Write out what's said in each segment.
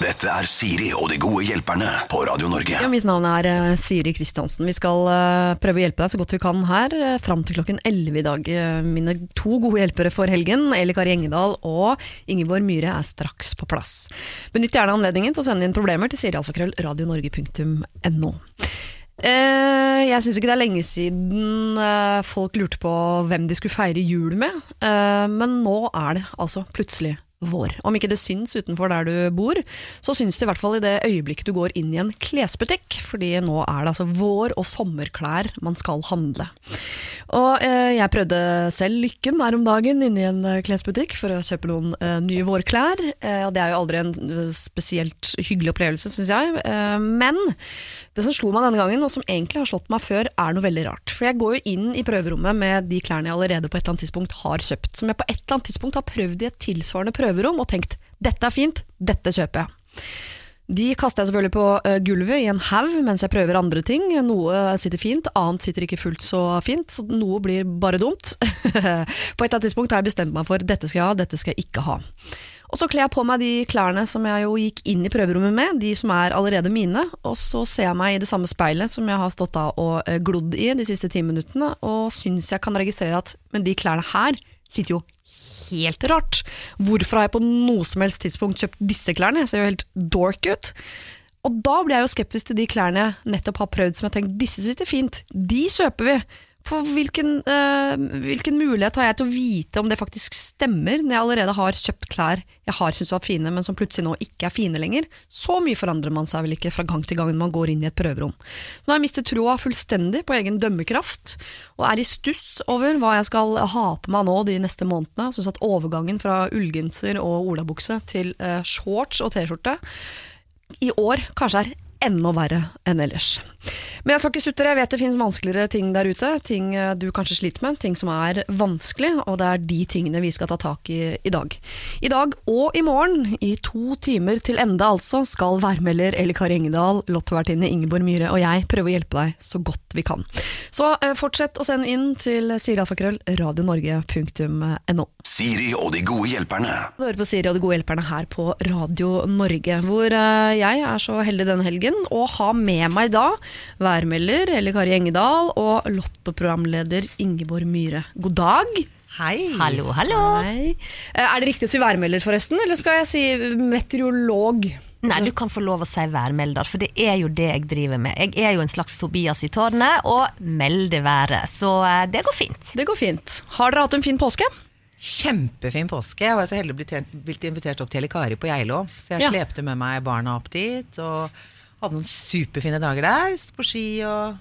Dette er Siri og de gode hjelperne på Radio Norge. Ja, mitt navn er eh, Siri Kristiansen. Vi skal eh, prøve å hjelpe deg så godt vi kan her uh, fram til klokken 11 i dag. Eh, mine to gode hjelpere for helgen, Eli Kari Engedal og Ingeborg Myhre, er straks på plass. Benytt gjerne anledningen til å sende inn problemer til sirialfakrøll.radionorge.no. Eh, jeg syns ikke det er lenge siden eh, folk lurte på hvem de skulle feire jul med, eh, men nå er det altså plutselig vår. Om ikke det syns utenfor der du bor, så syns det i hvert fall i det øyeblikket du går inn i en klesbutikk, fordi nå er det altså vår- og sommerklær man skal handle. Og eh, jeg prøvde selv lykken her om dagen inne i en eh, klesbutikk for å kjøpe noen eh, nye vårklær, eh, det er jo aldri en eh, spesielt hyggelig opplevelse, syns jeg. Eh, men det som slo meg denne gangen, og som egentlig har slått meg før, er noe veldig rart. For jeg går jo inn i prøverommet med de klærne jeg allerede på et eller annet tidspunkt har kjøpt, som jeg på et eller annet tidspunkt har prøvd i et tilsvarende prøverom og tenkt dette er fint, dette kjøper jeg. De kaster jeg selvfølgelig på eh, gulvet i en haug mens jeg prøver andre ting. Noe sitter fint, annet sitter ikke fullt så fint, så noe blir bare dumt. på et eller annet tidspunkt har jeg bestemt meg for dette skal jeg ha, dette skal jeg ikke ha. Og så kler jeg på meg de klærne som jeg jo gikk inn i prøverommet med, de som er allerede mine, og så ser jeg meg i det samme speilet som jeg har stått av og eh, glodd i de siste ti minuttene, og syns jeg kan registrere at men de klærne her sitter jo helt rart. Hvorfor har jeg på noe som helst tidspunkt kjøpt disse klærne? Jeg ser jo helt dork ut. Og da blir jeg jo skeptisk til de klærne jeg nettopp har prøvd som jeg har tenkt disse sitter fint, de kjøper vi. For hvilken, eh, hvilken mulighet har jeg til å vite om det faktisk stemmer, når jeg allerede har kjøpt klær jeg har syntes var fine, men som plutselig nå ikke er fine lenger? Så mye forandrer man seg vel ikke fra gang til gang når man går inn i et prøverom. Nå har jeg mistet troa fullstendig på egen dømmekraft, og er i stuss over hva jeg skal ha på meg nå de neste månedene. Jeg synes at overgangen fra ullgenser og olabukse til eh, shorts og T-skjorte i år kanskje er enda verre enn ellers. Men jeg skal ikke sutre, jeg vet det finnes vanskeligere ting der ute. Ting eh, du kanskje sliter med, ting som er vanskelig, og det er de tingene vi skal ta tak i i dag. I dag og i morgen, i to timer til ende altså, skal værmelder Eli Kari Engedal, lottovertinne Ingeborg Myhre og jeg prøve å hjelpe deg så godt vi kan. Så eh, fortsett å sende inn til sirialfakrøll radionorge.no. Siri og de gode hjelperne. Du hører på Siri og de gode hjelperne her på Radio Norge, hvor eh, jeg er så heldig denne helgen å ha med meg da værmelder Eli Kari Engedal og lottoprogramleder Ingeborg Myhre. God dag. Hei. Hallo, hallo. Hei. Eh, Er det riktig å si værmelder, forresten, eller skal jeg si meteorolog? Nei, du kan få lov å si værmelder, for det er jo det jeg driver med. Jeg er jo en slags Tobias i tårnet og melder været, så eh, det går fint. Det går fint. Har dere hatt en fin påske? Kjempefin påske. Jeg var så heldig å bli blitt invitert opp til Eli Kari på Geilo. Så jeg Ja. slepte med meg barna opp dit, og hadde noen superfine dager der. Sto på ski og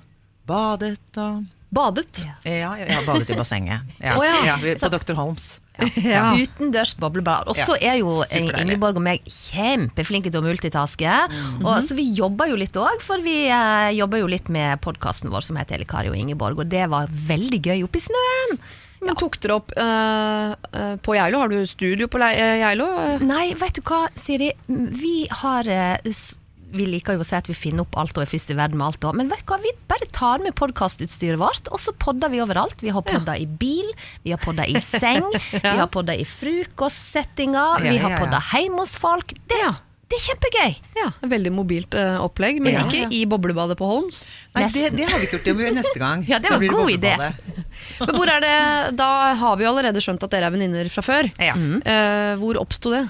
badet og Badet. Ja, jeg har badet i bassenget. Ja, Oh, ja. ja, på Dr. Holms. Ja. Utendørs boblebad. Og så Ja, er jo eh. Ingeborg og meg kjempeflinke til å multitaske. Mhm. og, så vi jobber jo litt òg, for vi eh, jobber jo litt med podkasten vår som heter Elle Kari og Ingeborg, og det var veldig gøy oppe i snøen. Men tok dere opp uh, eh, på Geilo? Har du studio på Geilo? Nei, vet du hva, Siri. Vi har s- Vi liker jo å si at vi finner opp alt og er først i verden med alt. òg, Men vet du hva, vi bare tar med podkastutstyret vårt, og så podder vi overalt. Vi har podda i bil, vi har podda i seng, vi har podda i frokostsettinger, Ja, vi har ja. podda hjemme hos folk. Det, det er kjempegøy! Ja, Veldig mobilt uh, opplegg, men Ja. ikke i boblebadet på Holms. Nei, det, det har vi ikke gjort. Det må vi gjøre neste gang. Ja, det var en god idé. Men hvor er det, Da har vi jo allerede skjønt at dere er venninner fra før. Ja. Eh, hvor oppsto det?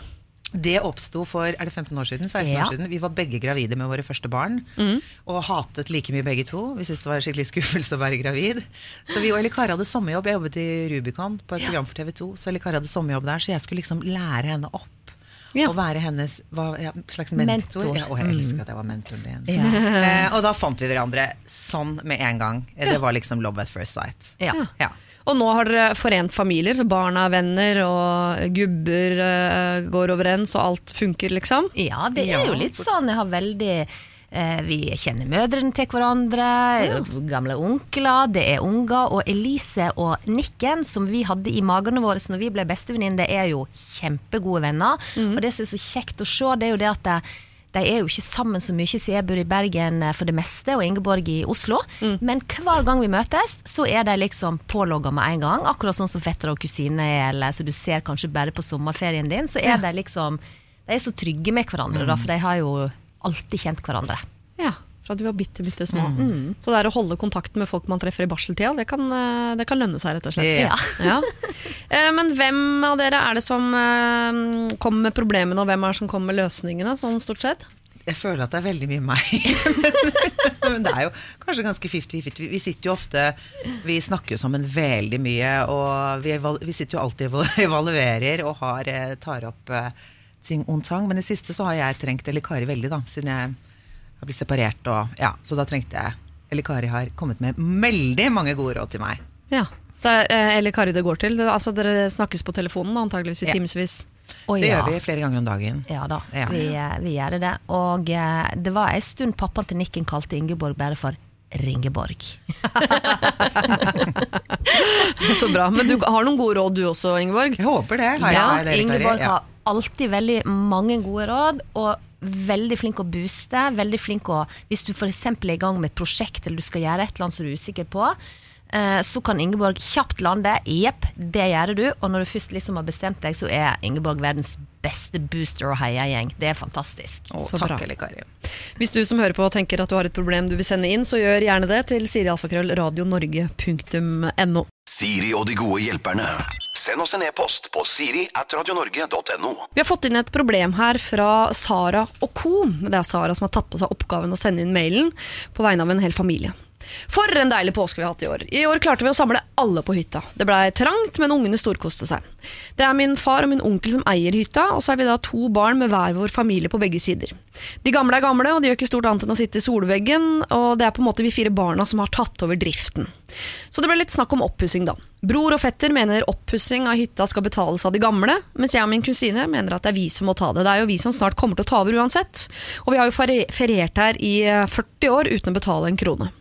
Det oppsto for er det 15 år siden, 16 Ja. år siden. Vi var begge gravide med våre første barn. Og hatet like mye begge to. Vi syntes det var en skikkelig skuffelse å være gravid. Så vi og Elle Kari hadde sommerjobb. Jeg jobbet i Rubicon på et program for TV 2. Så Elle Kari hadde sommerjobb der, så jeg skulle liksom lære henne opp. Ja. Og være hennes hva, ja, slags mentor. Mentor. Ja, og jeg elsker at jeg var mentoren din. Eh, og da fant vi hverandre sånn med en gang. Det var liksom love at first sight. Ja. Og nå har dere forent familier, så barna er venner, og gubber uh, går overens, og alt funker, liksom. Ja, det er jo litt sånn. Jeg har veldig eh, Vi kjenner mødrene til hverandre, gamle onkler, det er unger. Og Elise og Nikken, som vi hadde i magene våre når vi ble bestevenninner, det er jo kjempegode venner. Og det som er så kjekt å se, det er jo det at det, de er jo ikke sammen så mye, siden jeg bor i Bergen eh, for det meste, og Ingeborg i Oslo. Men hver gang vi møtes, så er de liksom pålogga med en gang. Akkurat sånn som fettere og kusine er, eller så du ser kanskje bare på sommerferien din. Så er de liksom De er så trygge med hverandre, da, for de har jo alltid kjent hverandre. Ja, fra de var bitte, bitte små. Mm. Så det er å holde kontakten med folk man treffer i barseltida, det kan, eh, det kan lønne seg, rett og slett. Yeah. Ja. Eh, Men hvem av dere er det som eh, kommer med problemene, og hvem er det som kommer med løsningene, sånn stort sett? Jeg føler at det er veldig mye meg. Men det er jo kanskje ganske 50-50. Vi sitter jo ofte Vi snakker jo sammen veldig mye, og vi, vi sitter jo alltid og evaluerer og har, tar opp ting und sang. Men i det siste så har jeg trengt Eller Kari veldig, da, siden jeg har blitt separert. Og, ja, så da trengte jeg Eller Kari har kommet med veldig mange gode råd til meg. Ja. Så er eh, eller Kari det går til. Det, altså, dere snakkes på telefonen antageligvis i Ja. timevis. Oh, Det ja. gjør vi flere ganger om dagen. Ja da, Ja. Vi, eh, vi gjør det. Og eh, det var en stund pappaen til Nikken kalte Ingeborg bare for Ringeborg. Så bra. Men du har noen gode råd du også, Ingeborg? Jeg håper det. Har Ja, jeg, det Ingeborg Ja. har alltid veldig mange gode råd, og veldig flink å booste. Veldig flink å Hvis du f.eks. er i gang med et prosjekt eller du skal gjøre et eller annet som du er usikker på, eh, så kan Ingeborg kjapt lande. Jepp, det gjør du. Og når du først liksom har bestemt deg, så er Ingeborg verdens beste booster og heiagjeng. Det er fantastisk. Å, Så takk, bra. Kari. Hvis du som hører på tenker at du har et problem du vil sende inn, så gjør gjerne det til sirialfakrøllradionorge.no. Siri og de gode hjelperne. Send oss en e-post på siri at radionorge.no. Vi har fått inn et problem her fra Sara og co. Det er Sara som har tatt på seg oppgaven å sende inn mailen på vegne av en hel familie. For en deilig påske vi har hatt i år. I år klarte vi å samle alle på hytta. Det blei trangt, men ungene storkoste seg. Det er min far og min onkel som eier hytta, og så er vi da to barn med hver vår familie på begge sider. De gamle er gamle, og de gjør ikke stort annet enn å sitte i solveggen, og det er på en måte vi fire barna som har tatt over driften. Så det ble litt snakk om oppussing, da. Bror og fetter mener oppussing av hytta skal betales av de gamle, mens jeg og min kusine mener at det er vi som må ta det. Det er jo vi som snart kommer til å ta over uansett. Og vi har jo feri- feriert her i eh, 40 år uten å betale en krone.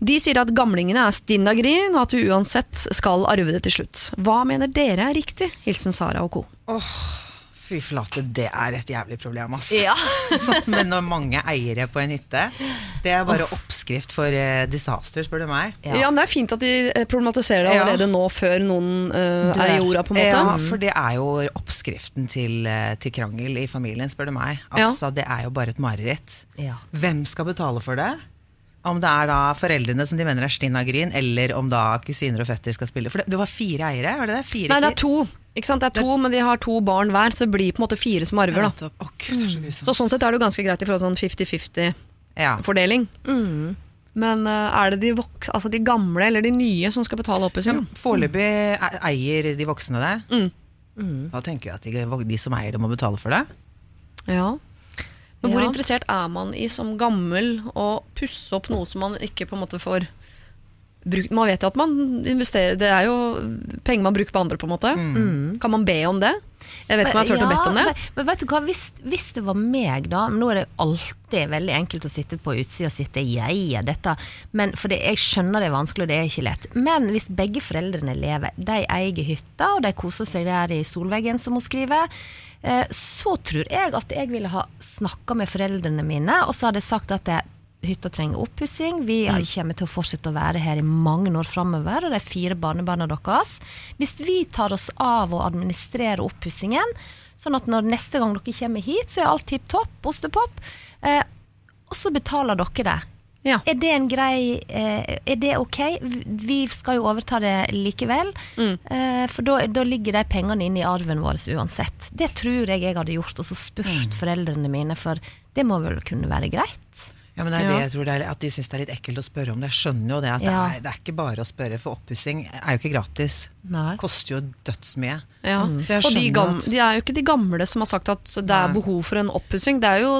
De sier at gamlingene er stinn av grin, og at vi uansett skal arve det til slutt. Hva mener dere er riktig? Hilsen Sara og co. Fy flate, det er et jævlig problem, ass. Ja. Men når mange eiere på en hytte, det er bare oppskrift for eh, disaster, spør du meg. Ja. Ja. men Det er fint at de eh, problematiserer det Ja. allerede nå, før noen uh, er i jorda, på en måte. Ja, for det er jo oppskriften til, eh, til krangel i familien, spør du meg. Altså, Det er jo bare et mareritt. Ja. Hvem skal betale for det? Om det er da foreldrene som de mener er stinn av grin, eller om da kusiner og fetter skal spille. For det, det var fire eiere, var det det? Fire Nei, det er to. Ikke sant? Det er to, men de har to barn hver, så det blir på en måte fire som arver. da. Å, Gud, det er så. Så sånn sett er det jo ganske greit i forhold til sånn 50-50-fordeling. Ja. Men eh, er det de, altså de gamle eller de nye som skal betale oppussing? Foreløpig e- eier de voksne det. Mm. Da tenker jeg at de, de som eier det, må betale for det. Ja. Men hvor Ja. interessert er man i som gammel å pusse opp noe som man ikke på en måte får brukt? Man vet jo at man investerer, det er jo penger man bruker på andre, på en måte. Kan man be om det? Jeg vet ikke om jeg har turt å bedt om det. Men, men vet du hva, hvis, hvis det var meg, da Nå er det alltid veldig enkelt å sitte på utsida og sitte jeg er dette, men, for det, jeg skjønner det er vanskelig, og det er ikke lett. Men hvis begge foreldrene lever, de eier hytta, og de koser seg der i solveggen, som hun skriver, så tror jeg at jeg ville ha snakka med foreldrene mine, og så hadde jeg sagt at hytta trenger oppussing. Vi kommer til å fortsette å være her i mange år framover, og de fire barnebarna deres. Hvis vi tar oss av å administrere oppussingen, sånn at når neste gang dere kommer hit, så er alt tipp topp, ostepop, eh, og så betaler dere det. Ja. Er det en grei eh, Er det ok? Vi skal jo overta det likevel. Mm. for da, da ligger de pengene inne i arven vår uansett. Det tror jeg jeg hadde gjort, og så spurt foreldrene mine, for det må vel kunne være greit? Ja, men det er Ja. det jeg tror det er, At de syns det er litt ekkelt å spørre om det. Jeg skjønner jo det. at Ja. det, er, det er ikke bare å spørre, for oppussing er jo ikke gratis. Nei. Koster jo dødsmye. Ja. Mm. Og de, gamle, de er jo ikke de gamle som har sagt at det er behov for en oppussing. Det er jo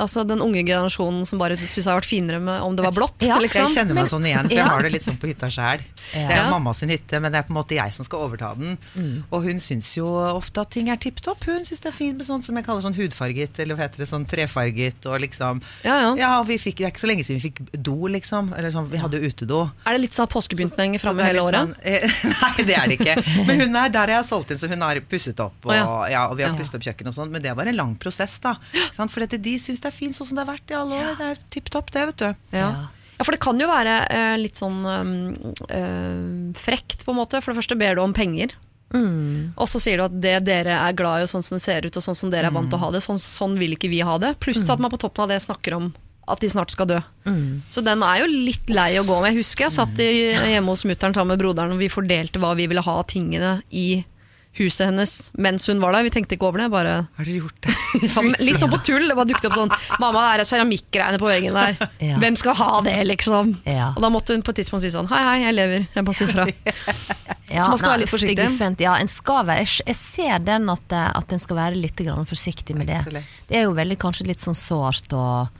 altså, den unge generasjonen som bare syns det har vært finere med, om det var blått. Ja, liksom. Jeg kjenner meg Men- sånn igjen, for Ja. jeg har det litt sånn på hytta sjæl. Det er jo mamma sin hytte, men det er på en måte jeg som skal overta den. Mm. Og hun syns jo ofte at ting er tipp topp. Hun syns det er fint med sånn som jeg kaller sånn hudfarget, eller hva heter det, sånn trefarget, og liksom Ja, vi fikk, Det er ikke så lenge siden vi fikk do, liksom. Eller sånn, vi hadde jo utedo. Er det litt sånn påskebegynt Så framme hele året? sånn, eh, nei, det er det ikke. Men hun er der jeg har solgt inn, så hun har pusset opp. Og, oh, ja. ja. og vi har Ja. pusset opp kjøkkenet og sånn. Men det var en lang prosess, da. For dette, de syns det er fint sånn som det har vært i alle år. Det er tipp topp, det, vet du. Ja. Ja. for det kan jo være eh, litt sånn um, eh, frekt, på en måte. For det første ber du om penger. Og så sier du at det dere er glad i, og sånn som det ser ut, og sånn som dere er vant til å ha det, sånn, sånn vil ikke vi ha det. Pluss at man på toppen av det snakker om at de snart skal dø. Så den er jo litt lei å gå med. Jeg husker jeg satt i, hjemme hos mutter'n sammen med broderen, og vi fordelte hva vi ville ha av tingene i huset hennes mens hun var der. Vi tenkte ikke over det. bare Har dere gjort det? litt sånn på tull. Det bare dukket opp sånn Mamma, det er keramikkgreiene på veggen der. Ja. Hvem skal ha det, liksom? Ja. Og da måtte hun på et tidspunkt si sånn Hei, hei, jeg lever. Jeg bare sier fra. Ja, Så man skal nei, være litt forsiktig. guffent. Ja, en skal være, jeg, ser den at, eh, at en skal være litt grann forsiktig med det. Det er jo veldig kanskje litt sånn sårt og,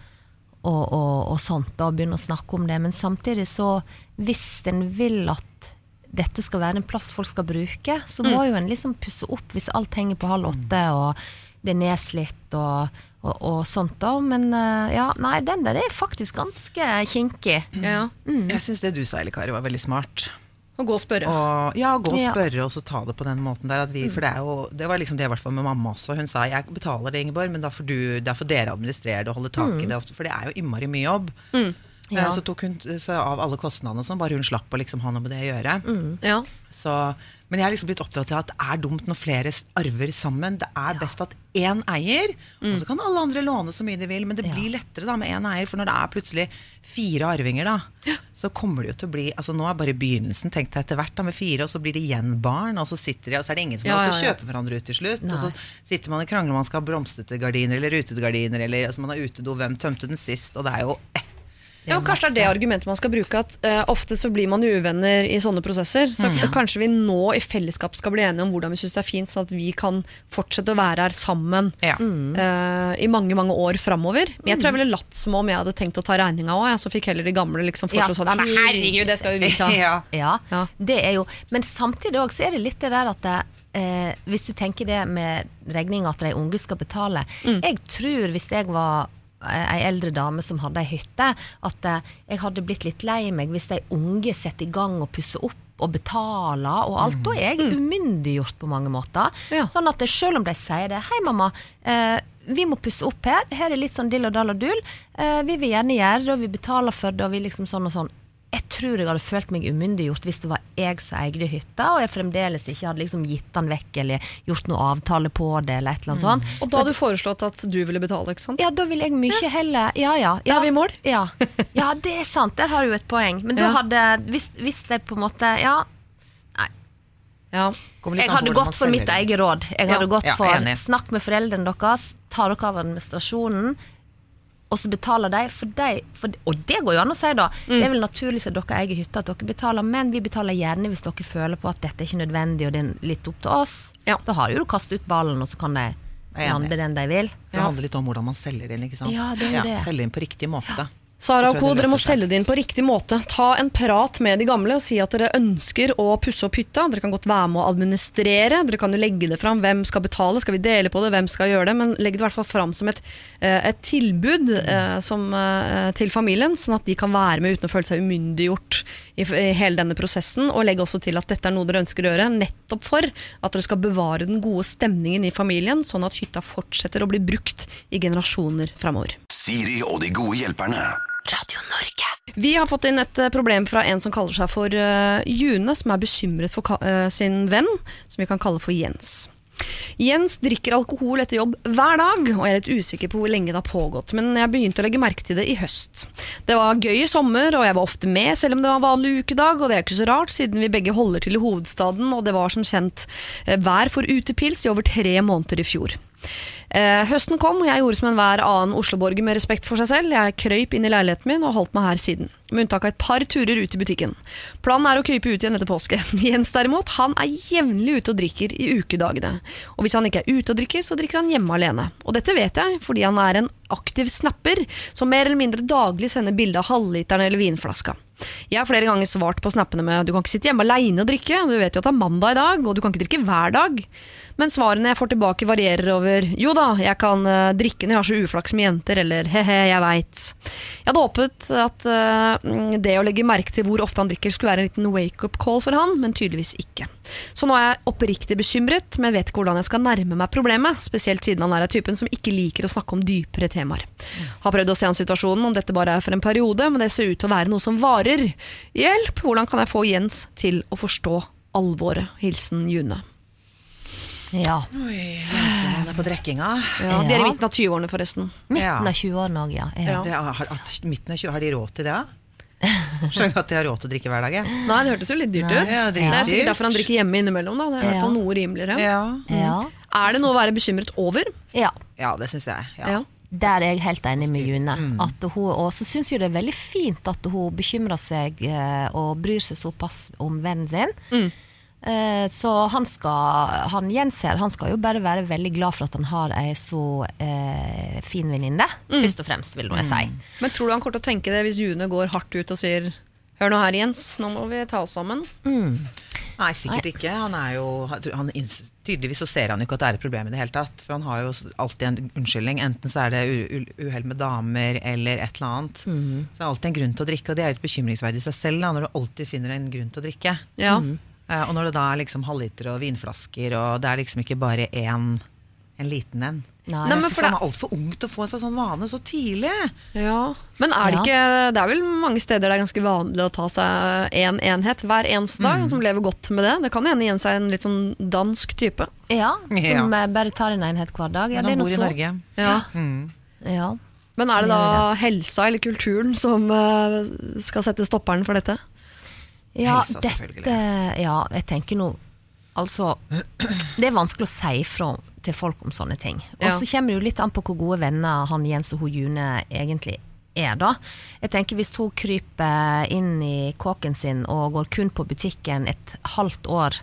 og, og, og sånt da, å begynne å snakke om det. Men samtidig så, hvis en vil at dette skal være en plass folk skal bruke, så Mm. må jo en liksom pusse opp hvis alt henger på halv åtte og det er nedslitt og, og, og sånt da. Men eh, ja, nei, den der er faktisk ganske kinkig. Ja. Jeg syns det du sa, Elle Kari, var veldig smart. Å gå og spørre. Og, ja, gå og Ja. spørre og så ta det på den måten der. At vi, for det, er jo, det var liksom det i hvert fall med mamma også. Hun sa jeg betaler det, Ingeborg, men da får, du, da får dere administrere det og holde tak i det. ofte, For det er jo innmari mye jobb. Eh, Ja. Så tok hun seg av alle kostnadene, sånn, bare hun slapp å liksom ha noe med det å gjøre. Ja. Så, men jeg har liksom blitt oppdratt til at det er dumt når flere arver sammen. Det er best at én eier, og så kan alle andre låne så mye de vil. Men det blir lettere da med én eier, for når det er plutselig fire arvinger, da, så kommer det jo til å bli altså Nå er bare begynnelsen, tenk deg etter hvert, da, med fire, og så blir det igjen barn, og så sitter de, og så er det ingen som har lov til å ja, ja. kjøpe hverandre ut til slutt. Nei. Og så sitter man og krangler om man skal ha blomstrete gardiner eller rutete gardiner, eller altså, man har utedo, hvem tømte den sist, og det er jo Ja, og kanskje det er det argumentet man skal bruke, at uh, ofte så blir man uvenner i sånne prosesser. Så kanskje vi nå i fellesskap skal bli enige om hvordan vi syns det er fint, sånn at vi kan fortsette å være her sammen Ja. uh, i mange mange år framover. Men jeg tror jeg ville latt som om jeg hadde tenkt å ta regninga òg, så fikk heller de gamle liksom fortsatt sånn «Nei, Men herregud, det skal jo vi ta. ja. Det er jo Men samtidig òg så er det litt det der at det, eh, Hvis du tenker det med regninga at de unge skal betale Jeg tror hvis jeg var ei eldre dame som hadde ei hytte, at eh, jeg hadde blitt litt lei meg hvis de unge setter i gang og pusser opp og betaler og alt. Da er jeg umyndiggjort på mange måter. Ja. Sånn at det, selv om de sier det Hei, mamma. Eh, vi må pusse opp her. Her er litt sånn dill og dall og dull. Eh, vi vil gjerne gjøre det, og vi betaler for det, og vi liksom sånn og sånn. Jeg tror jeg hadde følt meg umyndiggjort hvis det var jeg som eide hytta, og jeg fremdeles ikke hadde liksom gitt den vekk eller gjort noe avtale på det, eller et eller annet sånt. Og da hadde du foreslått at du ville betale, ikke sant? Ja, da ville jeg mye heller Ja, ja. Da ja. er vi i mål. Ja. ja, det er sant. Der har du et poeng. Men da Ja. hadde Hvis, hvis det på en måte Ja. Nei. Ja. Jeg hadde gått for mitt eget råd. Jeg Ja. hadde gått for. Snakk med foreldrene deres, ta dere av administrasjonen, og så betaler de. For de for, og det går jo an å si, da. Mm. Det er vel naturlig som dere eier hytte at dere betaler, men vi betaler gjerne hvis dere føler på at dette er ikke nødvendig og det er litt opp til oss. Ja. Da har jo du kastet ut ballen, og så kan de lande den de vil. Det handler litt om hvordan man selger inn. ikke sant? Ja, det er det. Selge inn på riktig måte. Sara og co, dere må selge det inn på riktig måte. Ta en prat med de gamle og si at dere ønsker å pusse opp hytta. Dere kan godt være med å administrere. Dere kan jo legge det fram. Hvem skal betale? Skal vi dele på det? Hvem skal gjøre det? Men legg det i hvert fall fram som et, eh, et tilbud eh, som, eh, til familien, sånn at de kan være med uten å føle seg umyndiggjort i, i hele denne prosessen. Og legg også til at dette er noe dere ønsker å gjøre nettopp for at dere skal bevare den gode stemningen i familien, sånn at hytta fortsetter å bli brukt i generasjoner framover. Siri og de gode hjelperne. Radio Norge. Vi har fått inn et eh, problem fra en som kaller seg for eh, June, som er bekymret for eh, sin venn, som vi kan kalle for Jens. Jens drikker alkohol etter jobb hver dag, og jeg er litt usikker på hvor lenge det har pågått, men jeg begynte å legge merke til det i høst. Det var gøy i sommer, og jeg var ofte med, selv om det var en vanlig ukedag, og det er ikke så rart, siden vi begge holder til i hovedstaden, og det var som kjent vær for utepils i over tre måneder i fjor. Eh, høsten kom, og jeg gjorde som enhver annen Oslo-borger med respekt for seg selv. Jeg krøyp inn i leiligheten min og holdt meg her siden. Med unntak av et par turer ut i butikken. Planen er å krype ut igjen etter påske. Jens derimot, han er jevnlig ute og drikker i ukedagene. Og hvis han ikke er ute og drikker, så drikker han hjemme alene. Og dette vet jeg, fordi han er en aktiv snapper som mer eller mindre daglig sender bilde av halvliteren eller vinflaska. Jeg har flere ganger svart på snappene med du kan ikke sitte hjemme alene og drikke, du vet jo at det er mandag i dag, og du kan ikke drikke hver dag. Men svarene jeg får tilbake varierer over jo da, jeg kan eh, drikke når jeg har så uflaks med jenter, eller he-he, jeg veit. Jeg hadde håpet at uh, det å legge merke til hvor ofte han drikker skulle være en liten wake-up call for han, men tydeligvis ikke. Så nå er jeg oppriktig bekymret, men vet ikke hvordan jeg skal nærme meg problemet, spesielt siden han er av typen som ikke liker å snakke om dypere temaer. Har prøvd å se an situasjonen, om dette bare er for en periode, men det ser ut til å være noe som varer. Hjelp! Hvordan kan jeg få Jens til å forstå alvoret? Hilsen June. Ja. Oi, Jensemann er på drekkinga. Ja, De er i midten av 20-årene, forresten. Midten av 20-årene òg, ja. ja. Det er, har, at midten av 20, har de råd til det? da? Skjønner at de har råd til å drikke hver dag. jeg. Nei, det hørtes jo litt dyrt Nei. ut. Ja, det er sikkert derfor han drikker hjemme innimellom. Da. Det er i hvert fall noe rimeligere. Ja, Ja. Er det noe å være bekymret over? ja. ja det syns jeg. Ja. Ja. Der er jeg helt enig med June. At hun, og så syns jeg det er veldig fint at hun bekymrer seg eh, og bryr seg såpass om vennen sin. Eh, så han skal han Jenser han skal jo bare være veldig glad for at han har ei så eh, fin venninne. Først og fremst, vil jeg si. Men tror du han kommer til å tenke det hvis June går hardt ut og sier Hør nå her, Jens, nå må vi ta oss sammen. Nei, sikkert ikke. Han er jo, han, tydeligvis så ser han jo ikke at det er et problem i det hele tatt. For han har jo alltid en unnskyldning. Enten så er det uhell med damer eller et eller annet. Så det er alltid en grunn til å drikke, og det er litt bekymringsverdig i seg selv da, når du alltid finner en grunn til å drikke. Ja. Eh, og når det da er liksom halvliter og vinflasker, og det er liksom ikke bare én en liten en. Nei. Nei, men for det- er altfor ung til å få en sånn vane så tidlig. Ja. Men er det Ja. ikke Det er vel mange steder det er ganske vanlig å ta seg én en enhet hver eneste dag, som lever godt med det. Det kan hende igjen seg en litt sånn dansk type. Ja, som Ja. eh, bare tar en enhet hver dag. Ja, det er noe så. Ja. Ja. Ja. Men er det da helsa eller kulturen som eh, skal sette stopperen for dette? Ja, Helsa, selvfølgelig. dette Ja, jeg tenker nå Altså, det er vanskelig å si fra til folk om sånne ting. Og så kommer det jo litt an på hvor gode venner han Jens og hun June egentlig er, da. Jeg tenker Hvis hun kryper inn i kåken sin og går kun på butikken et halvt år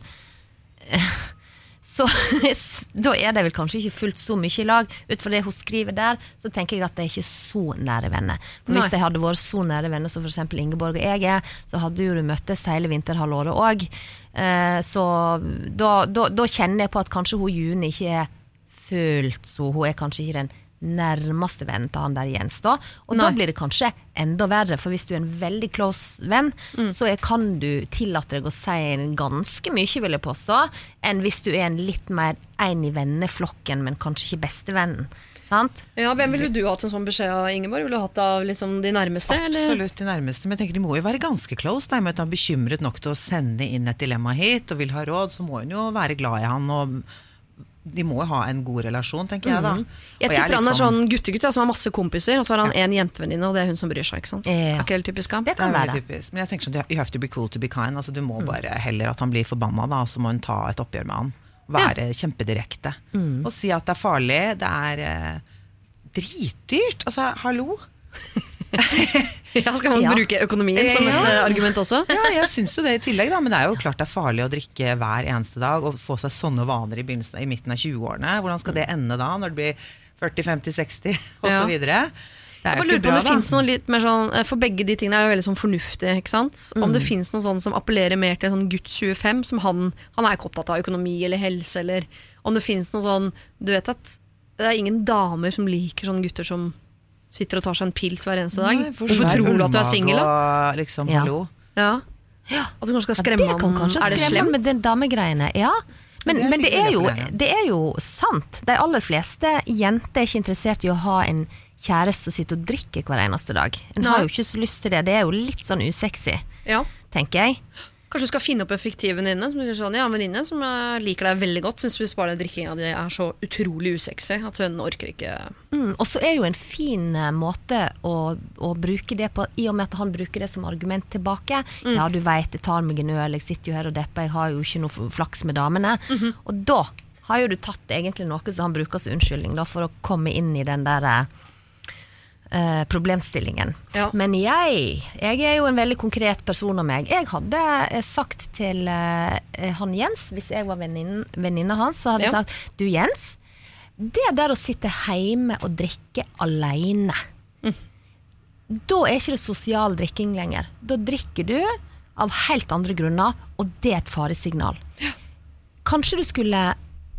så da er de vel kanskje ikke fullt så mye i lag. Ut fra det hun skriver der, så tenker jeg at de er ikke så nære venner. For Hvis de hadde vært så nære venner som f.eks. Ingeborg og jeg er, så hadde jo du møttes hele vinterhalvåret òg. Eh, så da, da, da kjenner jeg på at kanskje hun June ikke er fullt så Hun er kanskje ikke den nærmeste venn til han der Jens, da. Og da blir det kanskje enda verre, for hvis du er en veldig close venn, så er, kan du tillate deg å si ganske mye, vil jeg påstå, enn hvis du er en litt mer en i venneflokken, men kanskje ikke bestevennen. Sant? Ja, Hvem ville du hatt en sånn beskjed av, Ingeborg? Ville du hatt av liksom de nærmeste? Eller? Absolutt de nærmeste. Men jeg tenker de må jo være ganske close. Da, i og med at han er bekymret nok til å sende inn et dilemma hit og vil ha råd, så må hun jo være glad i han. og de må jo ha en god relasjon, tenker jeg da. Mm. Jeg tipper han er sånn guttegutt ja, som har masse kompiser, og så har han én jentevenninne, og det er hun som bryr seg. ikke sant? Ja. Helt typisk han? Det kan det være. typisk. Men jeg tenker sånn, you have to be cool to be kind. Altså, du må bare heller at han blir forbanna, da, og så må hun ta et oppgjør med han. Være kjempedirekte. Og si at det er farlig. Det er eh, dritdyrt. Altså, hallo. Ja, Skal man Ja. bruke økonomien som et Ja. eh, argument også? Ja, jeg syns jo det i tillegg, da. Men det er jo klart det er farlig å drikke hver eneste dag og få seg sånne vaner i, i midten av 20-årene. Hvordan skal det ende da, når det blir 40, 50, 60 Ja. osv.? Det Jeg bare lurer på om det bra, noe litt mer sånn eh, For begge de tingene er jo veldig sånn fornuftige. ikke sant? Om Mm. det finnes noe sånn som appellerer mer til sånn gutt 25, som han, han er ikke opptatt av økonomi eller helse, eller om det finnes noe sånn Du vet at det er ingen damer som liker sånne gutter som sitter og tar seg en pils hver eneste dag. Nei, Hvorfor tror du at du er singel, da? Liksom, Ja. ja. Ja. At du kanskje skal Ja, skremme det kan kanskje Er det slemt? med den damegreiene. Ja. Men, Det er men det, er jo, det er jo sant. De aller fleste jenter er ikke interessert i å ha en kjæreste som sitter og drikker hver eneste dag. En har jo ikke så lyst til det. Det er jo litt sånn usexy, Ja. tenker jeg. Kanskje du skal finne opp en fiktiv venninne som sånn, ja, venninne som eh, liker deg veldig godt, syns hvis bare drikkinga di er så utrolig usexy at hun orker ikke Mm, og så er jo en fin eh, måte å, å bruke det på, i og med at han bruker det som argument tilbake. Ja, du veit, jeg tar meg en øl, jeg sitter jo her og depper, jeg har jo ikke noe flaks med damene. Og da har jo du tatt egentlig noe som han bruker som unnskyldning da, for å komme inn i den der eh, problemstillingen. Ja. Men jeg, jeg er jo en veldig konkret person av meg. Jeg hadde eh, sagt til eh, han Jens, hvis jeg var venninna hans, så hadde jeg Ja. sagt Du Jens, det der å sitte hjemme og drikke alene Da er ikke det sosial drikking lenger. Da drikker du av helt andre grunner, og det er et faresignal. Kanskje du skulle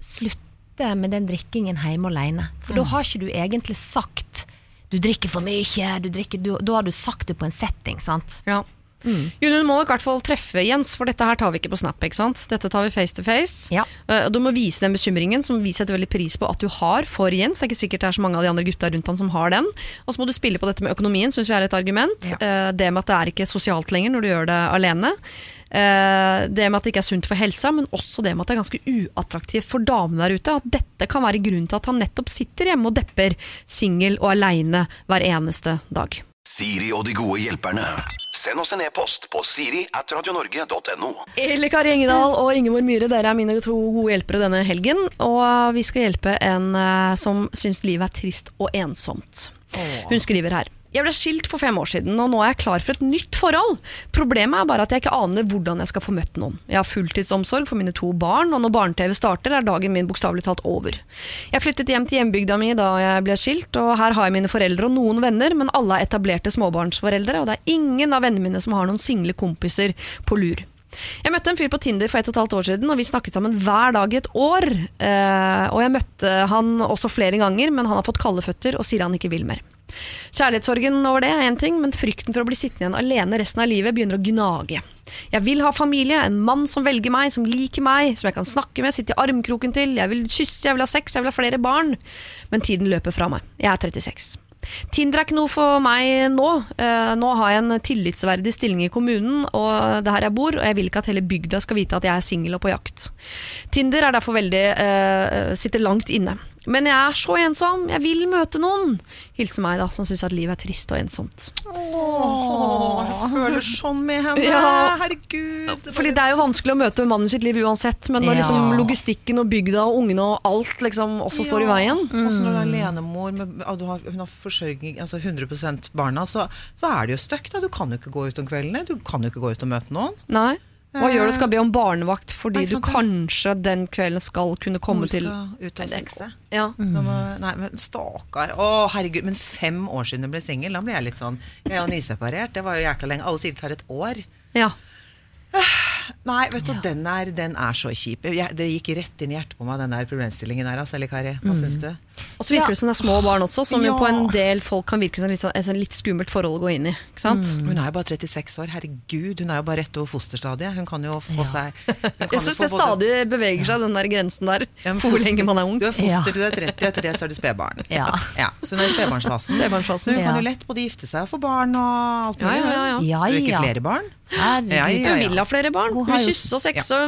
slutte med den drikkingen hjemme alene. For da har ikke du egentlig sagt du drikker for mye, du drikker, du, da har du sagt det på en setting, sant? Ja. June, du må i hvert fall treffe Jens, for dette her tar vi ikke på Snap. ikke sant? Dette tar vi face to face. Ja. Eh, du må vise den bekymringen som vi setter veldig pris på at du har for Jens. Det er ikke sikkert det er så mange av de andre gutta rundt han som har den. Og så må du spille på dette med økonomien, syns vi er et argument. Ja. Eh, det med at det er ikke sosialt lenger når du gjør det alene. Eh, det med at det ikke er sunt for helsa, men også det med at det er ganske uattraktivt for damene der ute. At dette kan være grunnen til at han nettopp sitter hjemme og depper, singel og aleine hver eneste dag. Siri og de gode hjelperne. Send oss en e-post på siri at radionorge.no. Eli Kari Engedal og Ingeborg Myhre, dere er mine to gode hjelpere denne helgen. Og vi skal hjelpe en eh, som syns livet er trist og ensomt. Hun skriver her. Jeg ble skilt for fem år siden, og nå er jeg klar for et nytt forhold. Problemet er bare at jeg ikke aner hvordan jeg skal få møtt noen. Jeg har fulltidsomsorg for mine to barn, og når barne-TV starter, er dagen min bokstavelig talt over. Jeg flyttet hjem til hjembygda mi da jeg ble skilt, og her har jeg mine foreldre og noen venner, men alle er etablerte småbarnsforeldre, og det er ingen av vennene mine som har noen single kompiser på lur. Jeg møtte en fyr på Tinder for ett og et halvt år siden, og vi snakket sammen hver dag i et år. Eh, og jeg møtte han også flere ganger, men han har fått kalde føtter og sier han ikke vil mer. Kjærlighetssorgen over det er én ting, men frykten for å bli sittende igjen alene resten av livet begynner å gnage. Jeg vil ha familie, en mann som velger meg, som liker meg, som jeg kan snakke med, sitte i armkroken til, jeg vil kysse, jeg vil ha sex, jeg vil ha flere barn. Men tiden løper fra meg. Jeg er 36. Tinder er ikke noe for meg nå. Eh, nå har jeg en tillitsverdig stilling i kommunen, og det er her jeg bor, og jeg vil ikke at hele bygda skal vite at jeg er singel og på jakt. Tinder er derfor veldig uh, sitter langt inne. Men jeg er så ensom, jeg vil møte noen. hilse meg, da, som syns at livet er trist og ensomt. Åh, jeg føler sånn med henne. Ja. Herregud. Fordi det er jo vanskelig å møte mannen sitt liv uansett, men når Ja. liksom logistikken og bygda og ungene og alt liksom også står i veien Og så når du er alenemor, med, og har, hun har forsørging, altså 100% barna, så, så er det jo da. Du kan jo ikke gå ut om kveldene. Du kan jo ikke gå ut og møte noen. Nei. Hva Eh, gjør du? Skal be om barnevakt fordi Nei, du kanskje den kvelden skal kunne komme Mor til skal ut og sexe. Ja. Mm. nei, men stakkar. Å, herregud. Men fem år siden du ble singel, da ble jeg litt sånn Jeg er jo nyseparert. Det var jo jækla lenge. Alle sier det tar et år. ja. Nei, vet du, den, er, den er så kjip. Jeg, det gikk rett inn i hjertet på meg, den der problemstillingen der. Altså, eller Kari, hva syns du? Og så virker det som det er små barn også, som jo på en del folk kan virke som litt, sånn, et sånn litt skummelt forhold å gå inn i. Ikke sant? Hun er jo bare 36 år. Herregud, hun er jo bare rett over fosterstadiet. Hun kan jo få seg Jeg syns det både- stadig beveger seg, den der grensen der. Ja, for hvor lenge man er ung. Du er foster til du er 30, etter det så er du spedbarn. Ja. Så hun er i spedbarnsfasen. Spedbarnsfasen, hun kan jo lett både gifte seg og få barn og alt Ja, mulig. ja, ja, ja. Ja, ikke flere barn. Herregud. Ja, ja, Hun vil ha flere barn. Jo- kysse og sexe og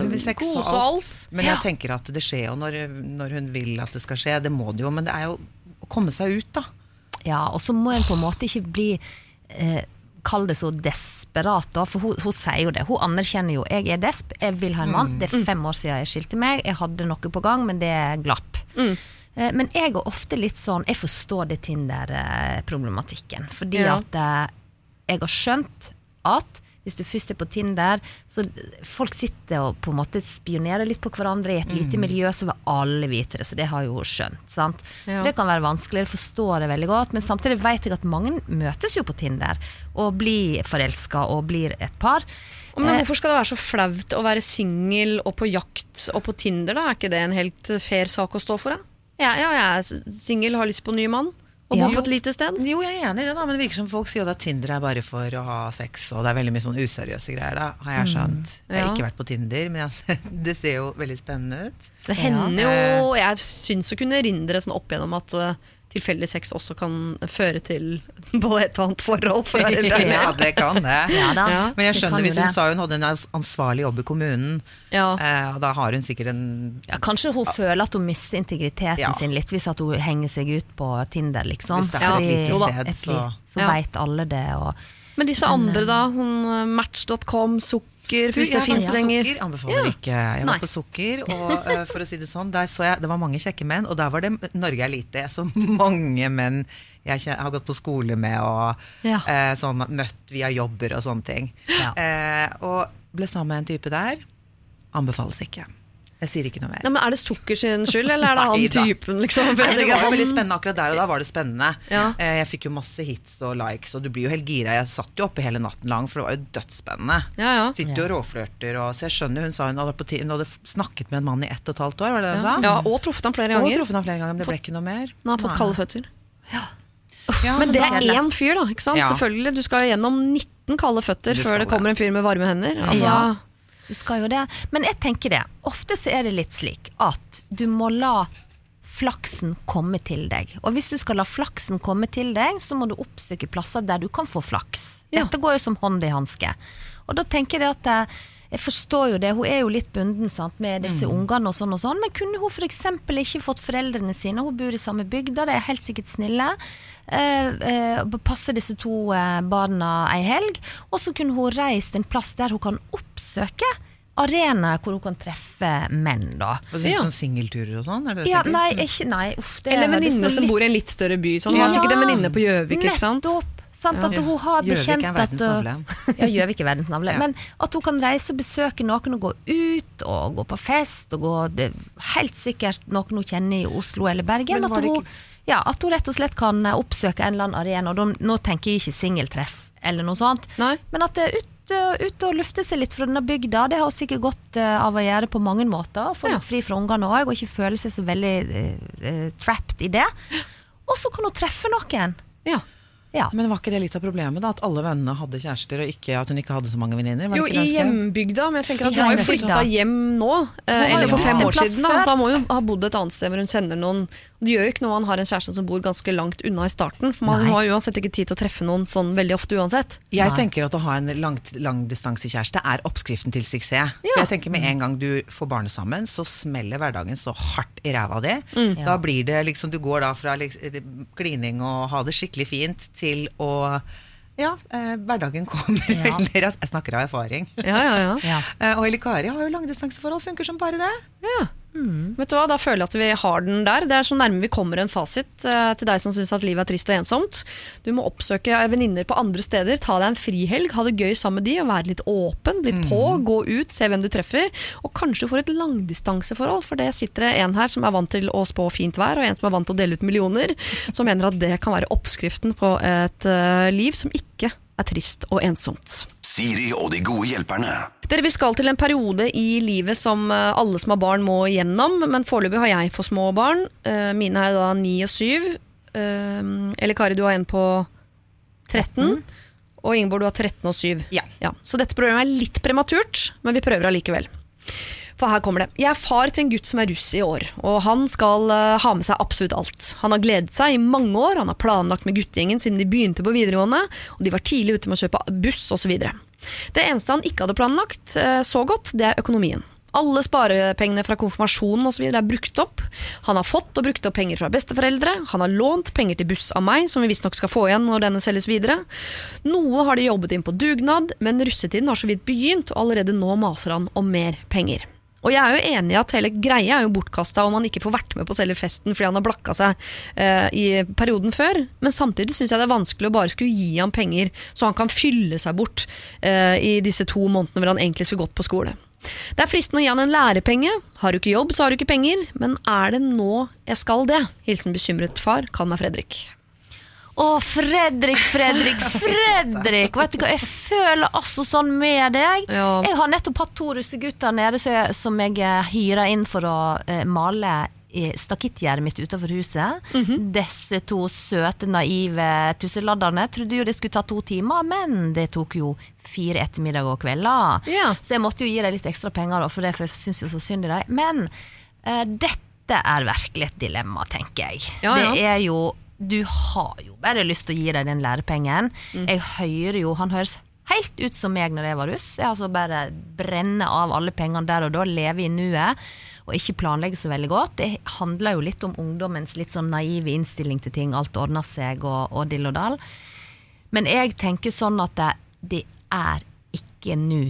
Hun vil øh, sex kose og og alt. Men jeg tenker at det skjer jo når, når hun vil at det skal skje. Det må det jo. Men det er jo å komme seg ut, da. Ja, og så må en på en måte ikke bli eh, Kall det så desperat, da. For hun, hun sier jo det. Hun anerkjenner jo jeg er desp, jeg vil ha en mann. Det er fem år siden jeg skilte meg. Jeg hadde noe på gang, men det glapp. Eh, Men jeg er ofte litt sånn Jeg forstår det Tinder-problematikken. Fordi Ja. at eh, jeg har skjønt at hvis du først er på Tinder, så folk sitter og på en måte spionerer litt på hverandre i et lite miljø, så vil alle vite det. Så det har jo jo skjønt. sant? Ja. Det kan være vanskelig, jeg forstår det veldig godt, men samtidig vet jeg at mange møtes jo på Tinder og blir forelska og blir et par. Men Eh, hvorfor skal det være så flaut å være singel og på jakt og på Tinder? da? Er ikke det en helt fair sak å stå for? Da? Ja, ja, jeg er singel, har lyst på en ny mann og Ja. bo på et lite sted. Jo, jeg er enig i det, da, men det virker som folk sier at Tinder er bare for å ha sex, og det er veldig mye sånn useriøse greier. da, har jeg skjønt. Jeg har ikke vært på Tinder, men sett- det ser jo veldig spennende ut. Det hender jo Jeg syns å kunne erindre sånn opp igjennom at uh, tilfeldig sex også kan føre til både et og annet forhold. For ja, det kan det. Ja da, Ja. Men jeg skjønner hvis hun det. sa hun hadde en ansvarlig jobb i kommunen, Ja. eh, da har hun sikkert en Ja, kanskje hun føler at hun mister integriteten Ja. sin litt hvis at hun henger seg ut på Tinder, liksom. Hvis det er et lite sted, et så så Ja. veit alle det. Og, Men disse andre, da? Sånn uh, Match.com, sukker, hvis det fins på lenger. Sukker, anbefaler Ja. ikke. Jeg Nei. var på Sukker, og uh, for å si det sånn, der så jeg Det var mange kjekke menn, og der var det Norge er lite. Jeg så mange menn jeg har gått på skole med og Ja. uh, sånn, møtt via jobber og sånne ting. Ja. Uh, og ble sammen med en type der. Anbefales ikke. Jeg sier ikke noe mer. Nei, men Er det sukker sin skyld, eller er det han typen? liksom? Nei, det var jo veldig spennende akkurat der og da var det spennende. Ja. Eh, Jeg fikk jo masse hits og likes, og du blir jo helt gira. Jeg satt jo oppe hele natten lang, for det var jo dødsspennende. Ja, ja. Sitter jo og råflørter, og så jeg skjønner hun sa hun hadde, på hun hadde snakket med en mann i ett og et halvt år, var det det hun sa? ja, Og truffet ham flere ganger. Og truffet han flere ganger, men det ble ikke noe mer. Nå har fått kalde føtter. Ja, Men det er én fyr, da. ikke sant? Ja. Selvfølgelig, Du skal gjennom 19 kalde føtter før det kommer en fyr med varme hender. Altså, Ja. Du skal jo det. Men jeg tenker det. Ofte så er det litt slik at du må la flaksen komme til deg. Og hvis du skal la flaksen komme til deg, så må du oppsøke plasser der du kan få flaks. Dette går jo som hånd i hanske. Og da tenker jeg at eh, jeg forstår jo det, hun er jo litt bunden sant, med disse ungene og sånn og sånn, men kunne hun f.eks. ikke fått foreldrene sine, hun bor i samme bygda, de er helt sikkert snille, eh, eh, passe disse to eh, barna ei helg, og så kunne hun reist en plass der hun kan oppsøke arenaer hvor hun kan treffe menn, da. Og det er Ja. Sånn singelturer og sånn? Er Ja, nei, ikke, nei, uff, det Eller venninne som litt- bor i en litt større by. Sånn. Hun har sikkert en venninne på Gjøvik, ikke sant? Nettopp. Sant, at hun har Gjøvik er bekjent verdens navle. Ja, Gjøvik er verdens navle. Men at hun kan reise og besøke noen og gå ut og gå på fest og gå det, Helt sikkert noen hun kjenner i Oslo eller Bergen. At hun, ja, at hun rett og slett kan eh, oppsøke en eller annen arena. Og nå tenker jeg ikke singeltreff eller noe sånt, Nei. men at det er ut, eh, ut og lufte seg litt fra denne bygda. Det har hun sikkert godt eh, av å gjøre på mange måter. Få Ja. fri fra ungene òg, og ikke føle seg så veldig uh, eh, trapped i det. Og så kan hun treffe noen. Ja. Ja. Men var ikke det litt av problemet, da? At alle vennene hadde kjærester, og ikke at hun ikke hadde så mange venninner? Jo, i hjembygda, men jeg tenker at hun har jo flytta hjem nå. eh, Eller for fem år siden. Da. da må hun ha bodd et annet sted hvor hun kjenner noen. Det gjør jo ikke noe man har en kjæreste som bor ganske langt unna i starten. For man Nei. har uansett ikke tid til å treffe noen sånn veldig ofte uansett. Jeg Nei. tenker at å ha en langdistansekjæreste lang er oppskriften til suksess. For jeg tenker Med en gang du får barnet sammen, så smeller hverdagen så hardt i ræva di. Mm. Da blir det liksom Du går da fra liksom, klining og ha det skikkelig fint til å Ja, eh, hverdagen kommer Ja. veldig raskt. Jeg snakker av erfaring. Ja, ja, ja. Ja. Eh, og Eli Kari har jo langdistanseforhold, funker som bare det. ja. Vet du hva, Da føler jeg at vi har den der. Det er så nærme vi kommer en fasit eh, til deg som syns at livet er trist og ensomt. Du må oppsøke venninner på andre steder, ta deg en frihelg, ha det gøy sammen med de, og være litt åpen, litt på, gå ut, se hvem du treffer. Og kanskje du får et langdistanseforhold, for det sitter det en her som er vant til å spå fint vær, og en som er vant til å dele ut millioner, som mener at det kan være oppskriften på et eh, liv som ikke er trist og ensomt. Siri og de gode hjelperne. Dere, Vi skal til en periode i livet som eh, alle som har barn må gjennom, men foreløpig har jeg for små barn. Eh, Mine er da ni og syv. Eh, Eller Kari, du har en på 13. Og Ingeborg, du har 13 og 7. Ja. Så dette programmet er litt prematurt, men vi prøver allikevel. For her kommer det. Jeg er far til en gutt som er russ i år, og han skal uh, ha med seg absolutt alt. Han har gledet seg i mange år, han har planlagt med guttegjengen siden de begynte på videregående, og de var tidlig ute med å kjøpe buss osv. Det eneste han ikke hadde planlagt uh, så godt, det er økonomien. Alle sparepengene fra konfirmasjonen og videre er brukt opp. Han har fått og brukt opp penger fra besteforeldre. Han har lånt penger til buss av meg, som vi visstnok skal få igjen når denne selges videre. Noe har de jobbet inn på dugnad, men russetiden har så vidt begynt, og allerede nå maser han om mer penger. Og jeg er jo enig i at hele greia er jo bortkasta om han ikke får vært med på selve festen fordi han har blakka seg eh, i perioden før. Men samtidig syns jeg det er vanskelig å bare skulle gi ham penger så han kan fylle seg bort eh, i disse to månedene hvor han egentlig skulle gått på skole. Det er fristende å gi han en lærepenge. Har du ikke jobb, så har du ikke penger. Men er det nå jeg skal det? Hilsen bekymret far. Kall meg Fredrik. Å, Fredrik, Fredrik, Fredrik! Vet du hva, jeg føler altså sånn med deg. Ja. Jeg har nettopp hatt to russegutter nede som jeg eh, hyra inn for å eh, male stakittgjerdet mitt utenfor huset. Mhm. Disse to søte, naive tusseladderne trodde jo det skulle ta to timer, men det tok jo fire ettermiddager og kvelder. Ja. Så jeg måtte jo gi dem litt ekstra penger, for det, for jeg syns jo så synd i dem. Men eh, dette er virkelig et dilemma, tenker jeg. Ja, ja. Det er jo Du har jo bare lyst til å gi deg den lærepengen. Mm. Jeg hører jo Han høres helt ut som meg når jeg var russ. Jeg altså bare brenner av alle pengene der og da, leve i nuet. Og ikke planlegge så veldig godt. Det handler jo litt om ungdommens litt sånn naive innstilling til ting. Alt ordner seg og, og dill og dall. Men jeg tenker sånn at det, det er ikke nå,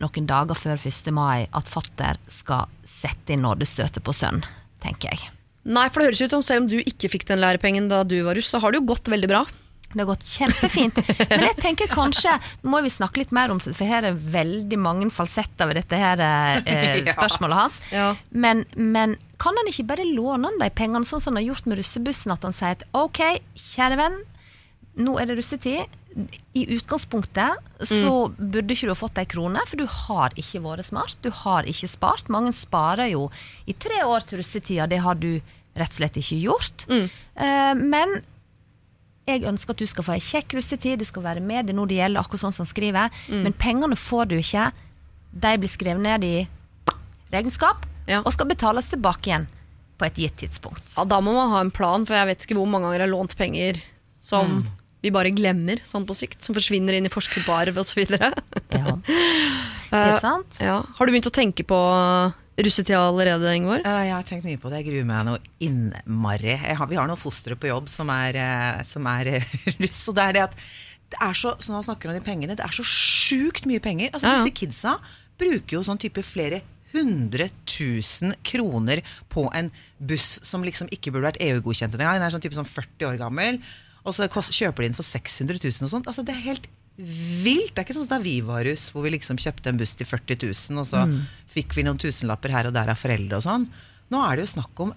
noen dager før 1. mai, at fatter skal sette inn nådestøtet på sønn, tenker jeg. Nei, for det høres ut som selv om du ikke fikk den lærepengen da du var russ, så har det jo gått veldig bra. Det har gått kjempefint. Men jeg tenker kanskje må vi snakke litt mer om det, for her er veldig mange falsetter ved dette her eh, spørsmålet hans. Ja. Men, men kan han ikke bare låne han de pengene, sånn som han har gjort med russebussen? At han sier at ok, kjære venn, nå er det russetid. I utgangspunktet så burde ikke du ha fått ei krone, for du har ikke vært smart. Du har ikke spart. Mange sparer jo i tre år til russetida, det har du rett og slett ikke gjort. Eh, men jeg ønsker at du skal få ei kjekk russetid, du skal være med, det er det gjelder, akkurat sånn som han skriver. Men pengene får du ikke. De blir skrevet ned i regnskap, Ja. og skal betales tilbake igjen på et gitt tidspunkt. Ja, Da må man ha en plan, for jeg vet ikke hvor mange ganger jeg har lånt penger som vi bare glemmer sånn på sikt. Som forsvinner inn i forskudd på arv osv. Ja. Det er sant. Ja. Har du begynt å tenke på russetida allerede, Ingeborg? Eh, Jeg har tenkt mye på det. Jeg gruer meg noe innmari. Har, vi har noen fostre på jobb som er, eh, som er eh, russ. Og det er det at det er så, så når man snakker om de pengene, det er så sjukt mye penger. Altså Ja, ja. Disse kidsa bruker jo sånn type flere hundre tusen kroner på en buss som liksom ikke burde vært EU-godkjent engang. Den er sånn type sånn 40 år gammel. Og så kjøper de den for 600 000 og sånt. Altså Det er helt vilt. Det er ikke sånn som da vi var russ, hvor vi liksom kjøpte en buss til 40 000, og så Mm. fikk vi noen tusenlapper her og der av foreldre og sånn. Nå er det jo snakk om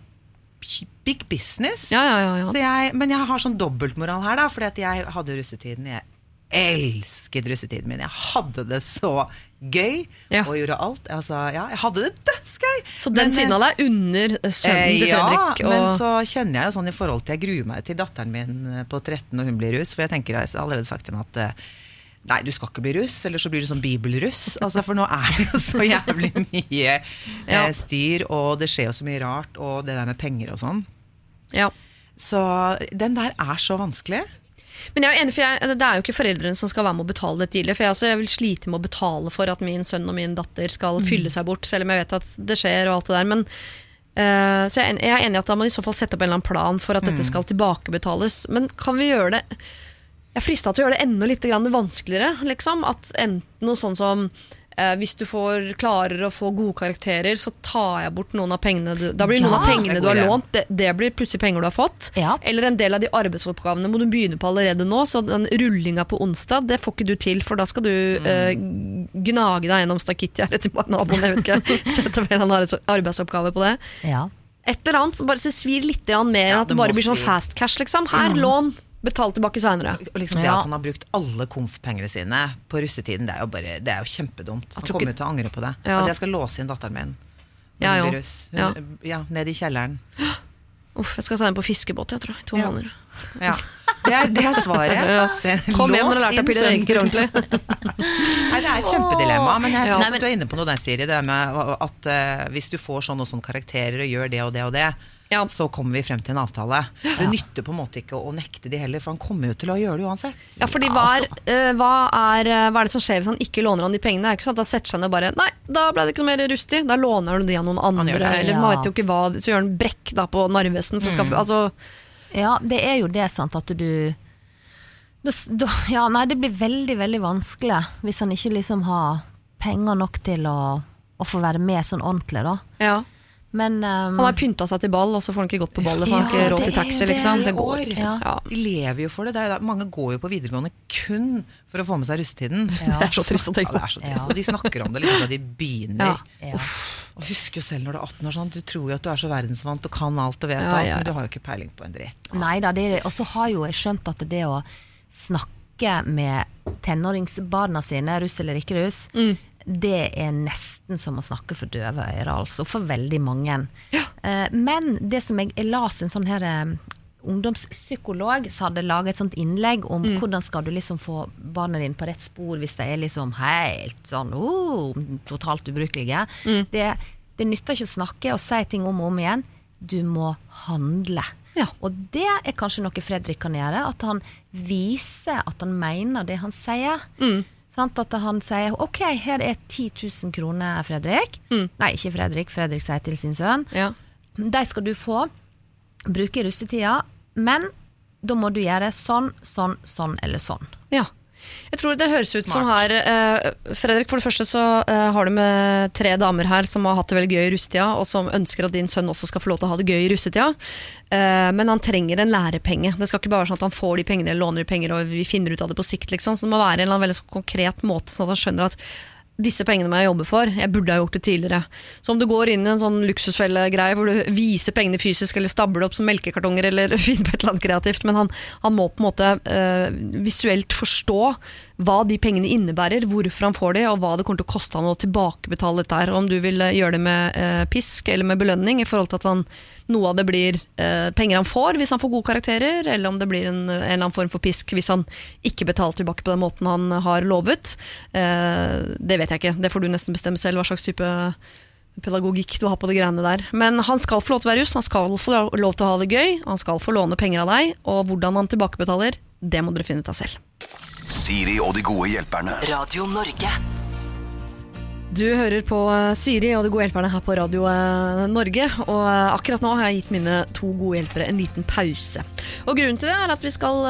big business. Ja, ja, ja, ja. Så jeg, men jeg har sånn dobbeltmoral her, da. Fordi at jeg hadde russetiden. Jeg elsket russetiden min. Jeg hadde det så gøy og gjorde alt. Altså, ja, jeg hadde det dødsgøy! Så den Men, siden av deg under sønnen til Fredrik? ja, og... men så kjenner jeg jo sånn i forhold til Jeg gruer meg til datteren min eh, på 13 når hun blir russ. For jeg tenker jeg har allerede sagt til henne at eh, Nei, du skal ikke bli russ, eller så blir du sånn bibelruss. Altså, for nå er det jo så jævlig mye eh, styr, og det skjer jo så mye rart, og det der med penger og sånn. ja. Så den der er så vanskelig. Men jeg er enig, for jeg, det er jo ikke foreldrene som skal være med å betale det tidlig. For jeg, altså, jeg vil slite med å betale for at min sønn og min datter skal Mm. fylle seg bort, selv om jeg vet at det skjer og alt det der. Men, uh, så jeg, jeg er enig i at da må de i så fall sette opp en eller annen plan for at Mm. dette skal tilbakebetales. Men kan vi gjøre det Jeg er frista til å gjøre det enda litt vanskeligere. Liksom. At enten noe sånn som eh, hvis du får, klarer å få gode karakterer, så tar jeg bort noen av pengene du, Da blir Ja, noen av pengene du har idé. lånt, det, det blir plutselig penger du har fått. Ja. Eller en del av de arbeidsoppgavene må du begynne på allerede nå. Så den rullinga på onsdag, det får ikke du til, for da skal du eh, gnage deg gjennom stakittet til naboen. Jeg vet ikke. Sette opp en arbeidsoppgave på det. Ja. Et eller annet som bare svir litt mer, Ja, at det det bare blir sånn fast cash, liksom. Her, lån, betal tilbake seinere. Liksom det Ja. at han har brukt alle komf-pengene sine på russetiden, det er jo, bare, det er jo kjempedumt. Han kommer ikke- jo til å angre på det. Ja. Altså Jeg skal låse inn datteren min. Ja, hun ja. Ja. ja. Ned i kjelleren. Uff, jeg skal sende på fiskebåt, jeg tror. I to Ja. måneder. Ja. Det er, det er svaret. Ja. Kom hjem når du har lært deg å pille reker ordentlig. Nei, Det er et kjempedilemma, men jeg Ja. syns Nei, men- du er inne på noe der, Siri. Det der med at uh, hvis du får sånn og sånn karakterer og gjør det og det og det, Ja. så kommer vi frem til en avtale. Det nytter på en måte ikke å, nekte de heller, for han kommer jo til å gjøre det uansett. Ja, fordi hva er, eh, hva, er, eh, hva er det som skjer hvis han ikke låner han de pengene? Det er ikke sånn at han setter seg ned og bare Nei, da ble det ikke noe mer rustig. Da låner han de av noen andre. det, Eller ja. man vet jo ikke hva Så gjør han brekk da på Narvesen for å skaffe Altså Ja, det er jo det, sant, at du da, da, Ja, nei, det blir veldig, veldig vanskelig hvis han ikke liksom har penger nok til å, å få være med sånn ordentlig, da. Ja. Men um, Han har pynta seg til ball, og så får han ikke gått på ballet, for han har ikke råd til taxi, det liksom. Det går Ja. Ja. De lever jo for det. det er, mange går jo på videregående kun for å få med seg russetiden. Ja. Det er så trist å tenke Ja, det på. er så trist. Ja. Og de snakker om det liksom da de begynner. Ja. ja. Og husk jo selv når du er 18 år sånn, du tror jo at du er så verdensvant og kan alt og vet Ja, alt, ja, ja. men du har jo ikke peiling på en dritt. Nei da, det det. Og så har jo jeg skjønt at det å snakke med tenåringsbarna sine, russ eller ikke russ, det er nesten som å snakke for døve ører, altså. For veldig mange. Ja. Men det som jeg, jeg las en sånn her eh, ungdomspsykolog som hadde laget et sånt innlegg om hvordan skal du liksom få barna dine på rett spor hvis de er liksom helt sånn oh, totalt ubrukelige. Det, det nytter ikke å snakke og si ting om og om igjen. Du må handle. Ja. Og det er kanskje noe Fredrik kan gjøre. At han viser at han mener det han sier. Sant? At han sier 'ok, her er 10 000 kroner, Fredrik'. Nei, ikke Fredrik. Fredrik sier til sin sønn. Ja. De skal du få bruke i russetida, men da må du gjøre sånn, sånn, sånn eller sånn. ja. Jeg tror det høres ut som her eh, Fredrik, for det første så eh, har du med tre damer her som har hatt det veldig gøy i russetida, og som ønsker at din sønn også skal få lov til å ha det gøy i russetida. Eh, men han trenger en lærepenge. Det skal ikke bare være sånn at han får de pengene eller låner de penger og vi finner ut av det på sikt. Liksom. Så det må være en veldig sånn konkret måte, sånn at han skjønner at disse pengene må jeg jobbe for. Jeg burde ha gjort det tidligere. Så om du går inn i en sånn luksusfellegreie hvor du viser pengene fysisk, eller stabler opp som melkekartonger, eller finner på et eller annet kreativt, men han, han må på en måte øh, visuelt forstå hva de pengene innebærer, hvorfor han får de, og hva det kommer til å koste han å tilbakebetale dette her. Om du vil eh, gjøre det med eh, pisk eller med belønning, i forhold til at han, noe av det blir eh, penger han får hvis han får gode karakterer, eller om det blir en, en eller annen form for pisk hvis han ikke betaler tilbake på den måten han har lovet. Eh, det vet jeg ikke, det får du nesten bestemme selv hva slags type pedagogikk du har på de greiene der. Men han skal få lov til å være russ, han skal få lov til å ha det gøy, han skal få låne penger av deg, og hvordan han tilbakebetaler, det må dere finne ut av selv. Siri og de gode hjelperne. Radio Norge. Du hører på eh, Siri og De gode hjelperne her på Radio eh, Norge. Og eh, akkurat nå har jeg gitt mine to gode hjelpere en liten pause. Og Grunnen til det er at vi skal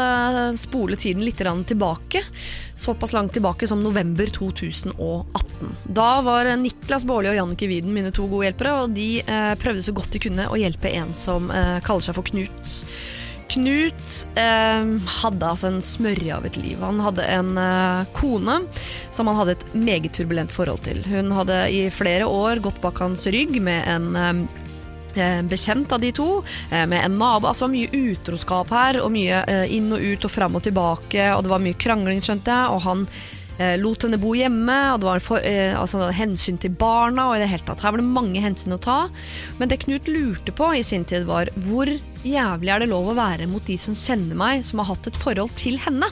spole tiden litt tilbake. Såpass langt tilbake som november 2018. Da var Niklas Baarli og Jannicke Widen mine to gode hjelpere, og de prøvde så godt de kunne å hjelpe en som kaller seg for Knut. Knut eh, hadde altså en smørje av et liv. Han hadde en eh, kone som han hadde et meget turbulent forhold til. Hun hadde i flere år gått bak hans rygg med en eh, bekjent av de to, eh, med en nabo. Altså mye utroskap her, og mye eh, inn og ut og fram og tilbake, og det var mye krangling, skjønte jeg, og han eh, lot henne bo hjemme, og det var for, eh, altså, hensyn til barna, og i det hele tatt. Her var det mange hensyn å ta. Men det Knut lurte på i sin tid, var hvor jævlig er det lov å være mot de som kjenner meg, som har hatt et forhold til henne?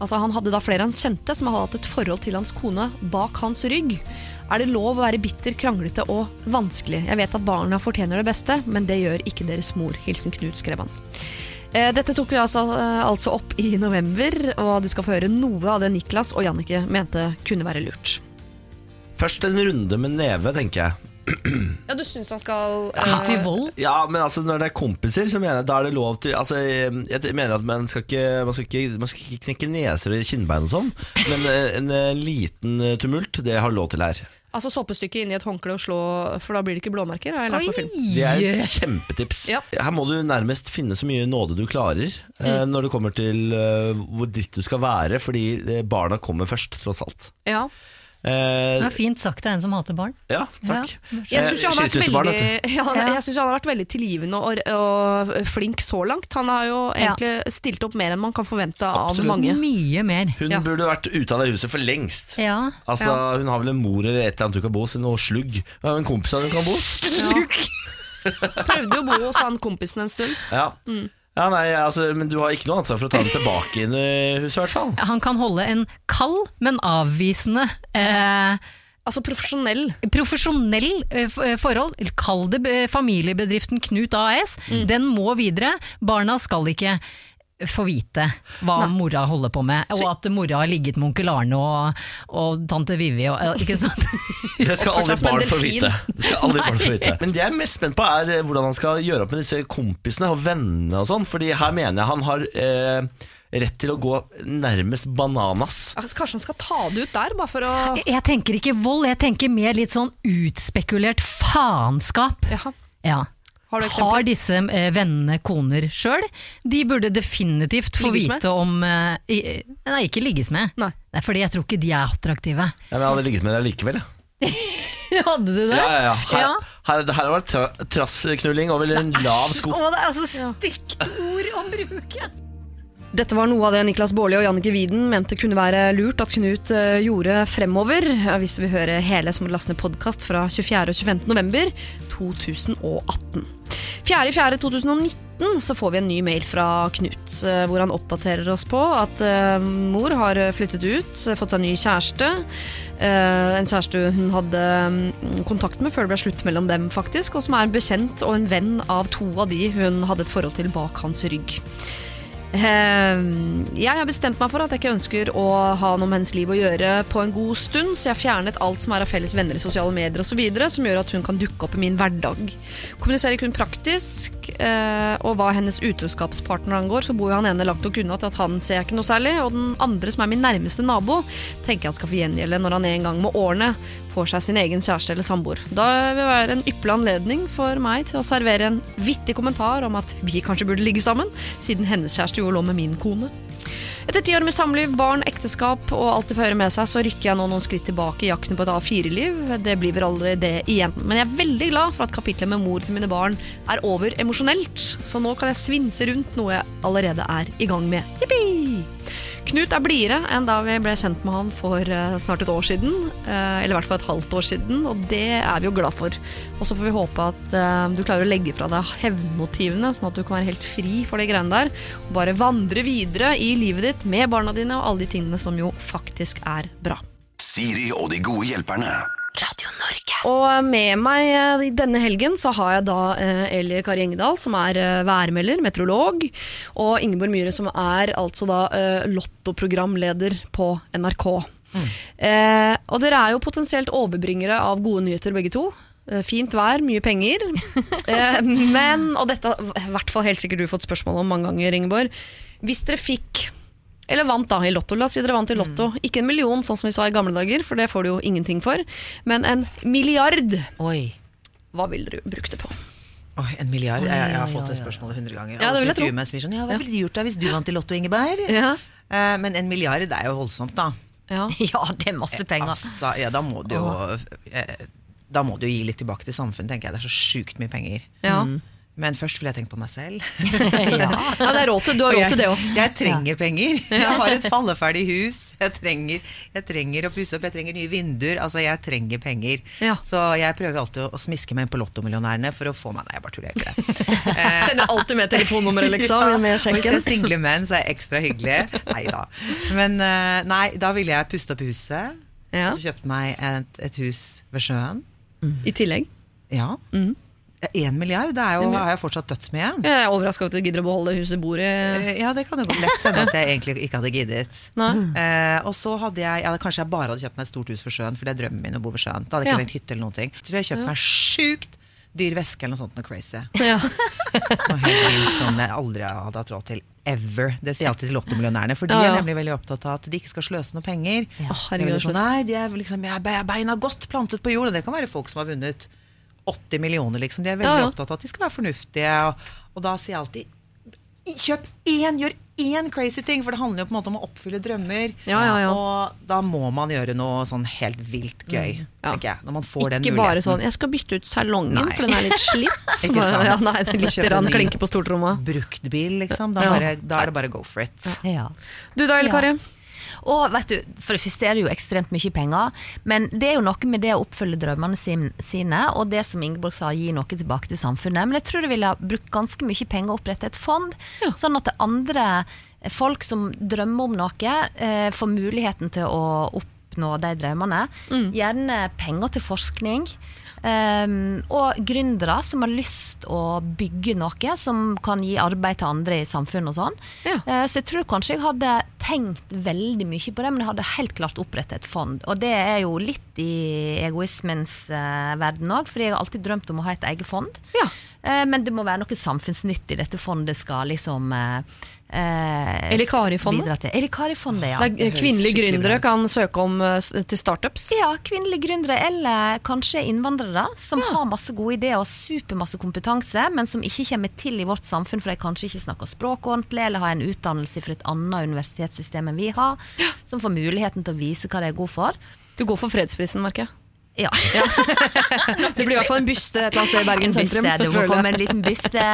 Altså Han hadde da flere han kjente som hadde hatt et forhold til hans kone bak hans rygg. Er det lov å være bitter, kranglete og vanskelig? Jeg vet at barna fortjener det beste, men det gjør ikke deres mor. Hilsen Knut, skrev han. Eh, Dette tok vi altså, eh, altså opp i november, og du skal få høre noe av det Niklas og Jannicke mente kunne være lurt. Først en runde med neve, tenker jeg. Ja, du syns han skal ut i vold. Ja, men altså når det er kompiser, så mener jeg da er det lov til Altså, Jeg mener at man skal ikke Man skal ikke, man skal ikke knekke neser og kinnbein og sånn, men en, en, eh, liten eh, tumult, det har lov til her. Altså såpestykke inni et håndkle og slå, for da blir det ikke blåmerker? Har jeg lært på film. Det er et kjempetips. Ja. Her må du nærmest finne så mye nåde du klarer mm. når det kommer til eh, hvor dritt du skal være, fordi eh, barna kommer først, tross alt. Ja. Eh, Det var fint sagt av en som hater barn. ja, takk. Jeg syns Eh, han, skilsmissebarn, veldig- ja, Ja. jeg synes han har vært veldig tilgivende og, og flink så langt. Han har jo egentlig stilt opp mer enn man kan forvente av mange. Mye mer. Hun Ja. burde vært ute av det huset for lengst. Ja. Altså, Hun har vel en mor eller et eller annet hun kan bo hos, noe slugg. Hun har jo en kompis av hun kan bo hos. Prøvde jo å bo hos han kompisen en stund. Ja. Ja, nei, altså, Men du har ikke noe ansvar for å ta den tilbake inn i huset, i hvert fall. Han kan holde en kald, men avvisende eh, Altså profesjonell. profesjonell eh, eh, forhold. Kall det familiebedriften Knut AS. Den må videre. Barna skal ikke få vite hva mora holder på med, og at mora har ligget med onkel Arne og, og tante Vivi. Og, ikke sant? Det skal alle barn få vite. Vite. Men det jeg er mest spent på, er eh, hvordan han skal gjøre opp med disse kompisene og vennene og sånn. Fordi her mener jeg han har eh, rett til å gå nærmest bananas. Kanskje han skal ta det ut der, bare for å Jeg- Jeg tenker ikke vold, jeg tenker mer litt sånn utspekulert faenskap. Jaha. Ja. Har du Har disse eh, vennene koner sjøl? De burde definitivt få Ligges med? vite om eh, Nei, ikke ligges med. Nei. Nei, fordi jeg tror ikke de er attraktive. Ja, men jeg hadde ligget med deg likevel. jeg. Hadde du det? Ja, ja, ja. Her, Ja. her, her har det vært tra trassknulling over en lav sko. Å, det er altså stygt ord å bruke! Dette var noe av det Niklas Baarli og Jannicke Widen mente kunne være lurt at Knut eh, gjorde fremover. Hvis du vil høre hele, så må laste ned podkast fra 24. og 25. november 2018. 4.4.2019 så får vi en ny mail fra Knut, eh, hvor han oppdaterer oss på at eh, mor har flyttet ut, fått seg ny kjæreste. En kjæreste hun hadde mm, kontakt med før det ble slutt mellom dem, faktisk, og som er bekjent og en venn av to av de hun hadde et forhold til bak hans rygg. Eh, Jeg har bestemt meg for at jeg ikke ønsker å ha noe med hennes liv å gjøre på en god stund, så jeg har fjernet alt som er av felles venner i sosiale medier osv., som gjør at hun kan dukke opp i min hverdag. Kommuniserer kun praktisk, eh, og hva hennes utroskapspartner angår, så bor jo han ene langt nok unna til at han ser jeg ikke noe særlig, og den andre, som er min nærmeste nabo, tenker jeg han skal få gjengjelde når han en gang med årene får seg sin egen kjæreste eller samboer. Da vil det være en ypperlig anledning for meg til å servere en vittig kommentar om at vi kanskje burde ligge sammen, siden hennes kjæreste jo lå med min kone. Etter ti år med samliv, barn, ekteskap og alt det fører med seg, så rykker jeg nå noen skritt tilbake i jakten på et A4-liv. Det blir vel aldri det igjen. Men jeg er veldig glad for at kapitlet med mor til mine barn er over emosjonelt, så nå kan jeg svinse rundt noe jeg allerede er i gang med. Jippi! Knut er blidere enn da vi ble kjent med han for eh, snart et år siden. eh, eller i hvert fall et halvt år siden, og det er vi jo glad for. Og så får vi håpe at eh, du klarer å legge fra deg hevnmotivene, sånn at du kan være helt fri for de greiene der. Og bare vandre videre i livet ditt med barna dine og alle de tingene som jo faktisk er bra. Siri og de gode hjelperne. Radio Norge. Og med meg eh, denne helgen så har jeg da eh, Eli Kari Engedal, som er eh, værmelder, meteorolog, og Ingeborg Myhre, som er altså da lottoprogramleder på NRK. Eh, og dere er jo potensielt overbringere av gode nyheter begge to. Fint vær, mye penger. Eh, men, og dette har i hvert fall helt sikkert du fått spørsmål om mange ganger, Ingeborg. Hvis dere fikk, eller vant da i Lotto, la oss si dere vant i Lotto. Ikke en million, sånn som vi sa i gamle dager, for det får du jo ingenting for. Men en milliard. Oi. Hva ville dere brukt det på? Oi, en milliard. Jeg, jeg har fått oi, det spørsmålet hundre ganger. Ja, det vil jeg tro. meg sånn, ja, hva ville du gjort da hvis du vant i Lotto, Ingeberg? Ja, Eh, men en milliard er jo voldsomt, da. ja. Ja, det er masse penger. Altså, ja, da må du jo eh, Da må du jo gi litt tilbake til samfunnet, tenker jeg. Det er så sjukt mye penger. ja. Men først vil jeg tenke på meg selv. ja. ja det er råd til, du har råd til det òg. Jeg, jeg trenger penger. Jeg har et falleferdig hus. Jeg trenger, jeg trenger å pusse opp, jeg trenger nye vinduer. Altså, jeg trenger penger. Ja. Så jeg prøver alltid å, å smiske meg inn på Lottomillionærene for å få meg Nei, jeg bare tuller jeg ikke det. Eh, Sender alltid med telefonnummeret, liksom. med og hvis det er single menn, så er jeg ekstra hyggelig. Nei da. Men eh, nei, da ville jeg puste opp huset. Ja. Så kjøpte meg et, et hus ved sjøen. I tillegg. Ja. Én milliard, det er jo, har jeg fortsatt dødsmye. Jeg er overraska over at du gidder å beholde huset bordet. Eh, Ja, det kan jo gå lett hende at jeg egentlig ikke hadde giddet. Eh, og så hadde jeg ja, Kanskje jeg bare hadde kjøpt meg et stort hus ved sjøen, for det er drømmen min å bo ved sjøen. Da hadde jeg ikke Ja. trengt hytte eller noen ting. Så jeg kjøpt kjøpt meg sjukt dyr veske eller noe sånt noe crazy. Ja. Noe helt vilt sånn jeg aldri hadde hatt råd til. Ever. Det sier jeg alltid til lottomillionærene, for de Ja, ja. er nemlig veldig opptatt av at de ikke skal sløse noe penger. Ja, er herregud, sånn, nei, de er liksom, beina godt plantet på jord, og det kan være folk som har vunnet 80 millioner, liksom. De er veldig Ja, ja. opptatt av at de skal være fornuftige, og, og da sier jeg alltid Kjøp én, gjør én crazy ting, for det handler jo på en måte om å oppfylle drømmer. Ja, ja, ja. Og da må man gjøre noe sånn helt vilt gøy, Mm. Ja. tenker jeg. Når man får den muligheten. Ikke bare sånn 'jeg skal bytte ut salongen, Nei. for den er litt slitt'. Ikke sant. ja, nei, det er litt kjøp en ny- klinke på stortromma. Bruktbil, liksom. Da, Ja. bare, da er det bare go for it. Ja. Du da, Elle Ja. Kari? Og vet du, For det første er det jo ekstremt mye penger, men det er jo noe med det å oppfølge drømmene sine, og det som Ingeborg sa, gi noe tilbake til samfunnet. Men jeg tror jeg ville ha brukt ganske mye penger å opprette et fond, Ja. sånn at det andre folk som drømmer om noe, eh, får muligheten til å oppnå de drømmene. Gjerne penger til forskning. Um, og gründere som har lyst å bygge noe som kan gi arbeid til andre i samfunnet og sånn. Ja. Uh, Så jeg tror kanskje jeg hadde tenkt veldig mye på det, men jeg hadde helt klart opprettet et fond. Og det er jo litt i egoismens uh, verden òg, fordi jeg har alltid drømt om å ha et eget fond. Ja. Uh, men det må være noe samfunnsnyttig dette fondet skal liksom eh, Eller Kari-fondet? Eller Kari-fondet, ja. Der kvinnelige gründere kan søke om eh, til startups. Ja, kvinnelige gründere eller kanskje innvandrere som har masse gode ideer og supermasse kompetanse, men som ikke kommer til i vårt samfunn for de kanskje ikke snakker språk ordentlig eller har en utdannelse fra et annet universitetssystem enn vi har, som får muligheten til å vise hva de er gode for. Du går for fredsprisen, merker jeg. Ja. Det blir i hvert fall en byste et eller annet sted i Bergen sentrum. det må komme en liten byste.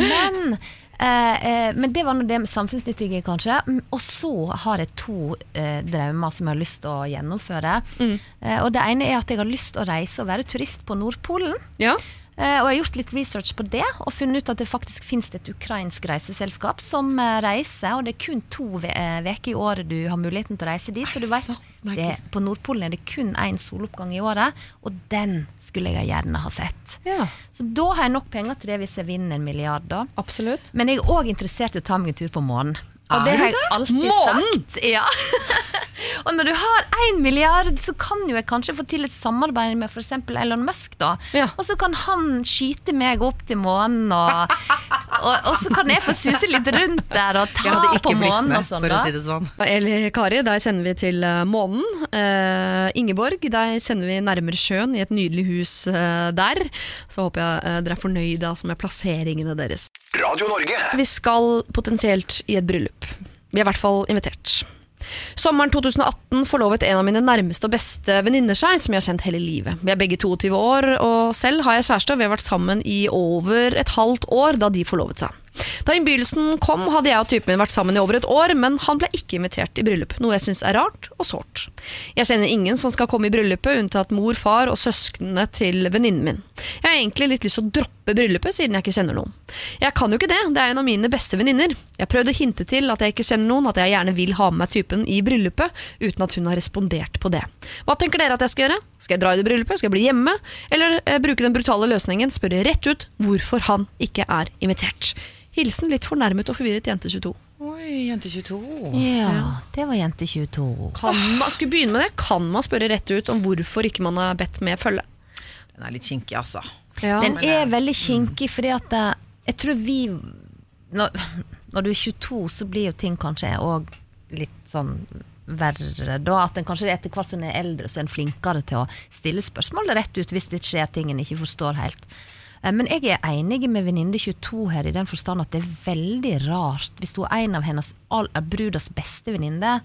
Men, men det var nå det samfunnsnyttige, kanskje. Mm, Og så har jeg to eh, drømmer som jeg har lyst til å gjennomføre. Mm. Eh, og det ene er at jeg har lyst til å reise og være turist på Nordpolen. Ja. Eh, og jeg har gjort litt research på det, og funnet ut at det faktisk finnes et ukrainsk reiseselskap som eh, reiser, og det er kun to uker i året du har muligheten til å reise dit. Og du vet? Det, på Nordpolen er det kun én soloppgang i året, og den skulle jeg gjerne ha sett. ja, Så da har jeg nok penger til det hvis jeg vinner en milliard, da. absolutt. Men jeg er òg interessert i å ta meg en tur på månen. Og det har jeg alltid Månen? sagt. Ja. og når du har én milliard, så kan jo jeg kanskje få til et samarbeid med f.eks. Elon Musk. da. Ja. Og så kan han skyte meg opp til månen, og, og, og så kan jeg få suse litt rundt der og ta hadde på månen med, og sånn. for å si det sånn. Da, Eli Kari, deg kjenner vi til eh, månen. Uh, Ingeborg, deg kjenner vi nærmere sjøen i et nydelig hus uh, der. Så håper jeg uh, dere er fornøyde altså, med plasseringene deres. Radio Norge. Vi skal potensielt i et bryllup. Vi er i hvert fall invitert. Sommeren 2018 forlovet en av mine nærmeste og beste venninner seg, som jeg har kjent hele livet. Vi er begge 22 år, og selv har jeg kjæreste, og vi har vært sammen i over et halvt år da de forlovet seg. Da innbydelsen kom, hadde jeg og typen min vært sammen i over et år, men han ble ikke invitert i bryllup, noe jeg syns er rart og sårt. Jeg kjenner ingen som skal komme i bryllupet, unntatt mor, far og søsknene til venninnen min. Jeg har egentlig litt lyst til å droppe bryllupet, siden jeg ikke kjenner noen. Jeg kan jo ikke det, det er en av mine beste venninner. Jeg prøvde å hinte til at jeg ikke kjenner noen, at jeg gjerne vil ha med meg typen i bryllupet, uten at hun har respondert på det. Hva tenker dere at jeg skal gjøre? Skal jeg dra i det bryllupet? Skal jeg bli hjemme? Eller eh, bruke den brutale løsningen, spørre rett ut hvorfor han ikke er invitert? Hilsen litt fornærmet og forvirret jente 22. Oi, jente 22. Ja, det var jente 22. Kan man, skal vi begynne med det? Kan man spørre rett ut om hvorfor ikke man er bedt med følge? Den er litt kinkig, altså. Ja. Den men er veldig kinkig, fordi at eh, jeg tror vi når, når du er 22, så blir jo ting kanskje òg litt sånn verre. Da at en kanskje etter hvert som en er eldre, så er en flinkere til å stille spørsmål rett ut hvis det skjer ting en ikke forstår helt. Eh, Men jeg er enig med venninne 22 her i den forstand at det er veldig rart hvis hun er en av hennes all, er brudas beste venninne,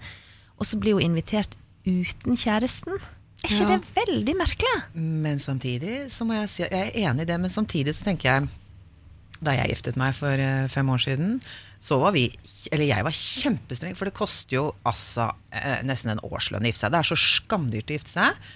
og så blir hun invitert uten kjæresten. Er ikke Ja. det veldig merkelig? Men samtidig så må jeg si jeg er enig i det, men samtidig så tenker jeg Da jeg giftet meg for eh, fem år siden, så var vi Eller jeg var kjempestreng, for det koster jo altså eh, nesten en årslønn å gifte seg. Det er så skamdyrt å gifte seg.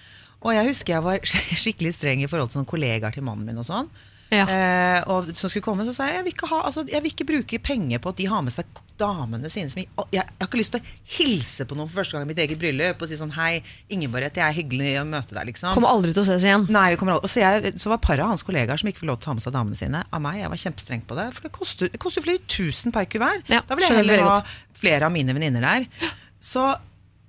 Og jeg husker jeg var skikkelig streng i forhold til noen kollegaer til mannen min og sånn. Ja. Eh, og som skulle komme, så sa jeg jeg vil, ha, altså, jeg vil ikke bruke penger på at de har med seg damene sine. Som jeg, jeg, jeg har ikke lyst til å hilse på noen for første gang i mitt eget bryllup og si sånn Hei, Ingeborg, det er hyggelig å møte deg, liksom. Kommer aldri til å ses igjen. Nei, vi kommer aldri. Og så, jeg, så var et par av hans kollegaer som ikke fikk lov til å ta med seg damene sine. Av meg, Jeg var kjempestreng på det. For det koster, koster flere tusen per kuvert. Ja, da vil jeg heller ha flere av mine venninner der. Så,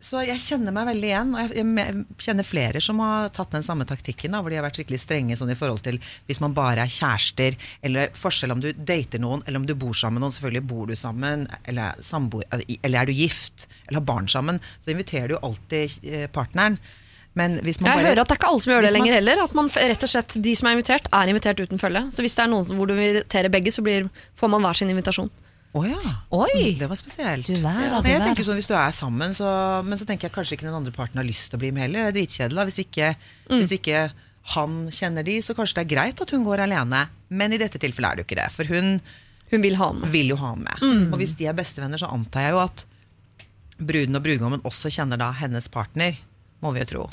så jeg kjenner meg veldig igjen. Og jeg, kjenner flere som har tatt den samme taktikken. Da, hvor de har vært skikkelig strenge sånn i forhold til hvis man bare er kjærester. Eller forskjell om du dater noen, eller om du bor sammen med noen. Selvfølgelig bor du sammen, eller, er samboer, eller er du gift, eller har barn sammen. Så inviterer du alltid eh, partneren. Men hvis man Jeg bare hører at det er ikke alle som gjør det lenger man- heller. At man rett og slett, De som er invitert, er invitert uten følge. Så hvis det er noen hvor du inviterer begge, så blir, får man hver sin invitasjon. Å ja. Oi! Det var spesielt. Du verden, Men jeg tenker sånn, Hvis du er sammen, så, men så tenker jeg kanskje ikke den andre parten har lyst til å bli med heller. Det er dritkjedelig. Hvis ikke, hvis ikke han kjenner de, så kanskje det er greit at hun går alene. Men i dette tilfellet er det jo ikke det. For hun Hun vil ha vil jo ha med. Og hvis de er bestevenner, så antar jeg jo at bruden og brudgommen også kjenner da hennes partner. Må vi jo tro.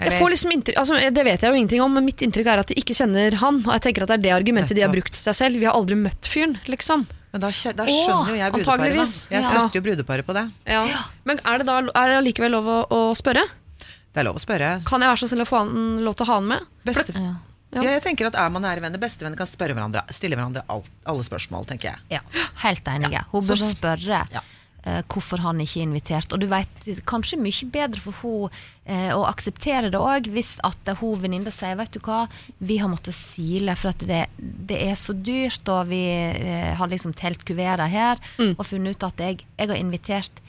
Jeg får liksom altså, det vet jeg jo ingenting om, men mitt inntrykk er at de ikke kjenner han. Og jeg tenker at det er det argumentet de har brukt til seg selv. Vi har aldri møtt fyren, liksom. Men da, da skjønner jo jeg brudeparet. da. Jeg støtter jo brudeparet på det. Ja. Men er det da er det likevel lov å, å spørre? Det er lov å spørre. Kan jeg være så snill å få han, lov til å ha han med? Beste, Ja. ja. jeg tenker at Er man nære venner, bestevenner kan spørre hverandre stille hverandre alt, alle spørsmål. tenker jeg. Ja, helt enige. Hun bør spørre Ja. Eh, hvorfor han ikke er invitert. Og du vet, kanskje mye bedre for hun eh, å akseptere det òg, hvis at hun venninna sier vet du hva, vi har måttet sile for at det, det er så dyrt, og vi eh, har liksom telt kuverter her, og funnet ut at jeg, jeg har invitert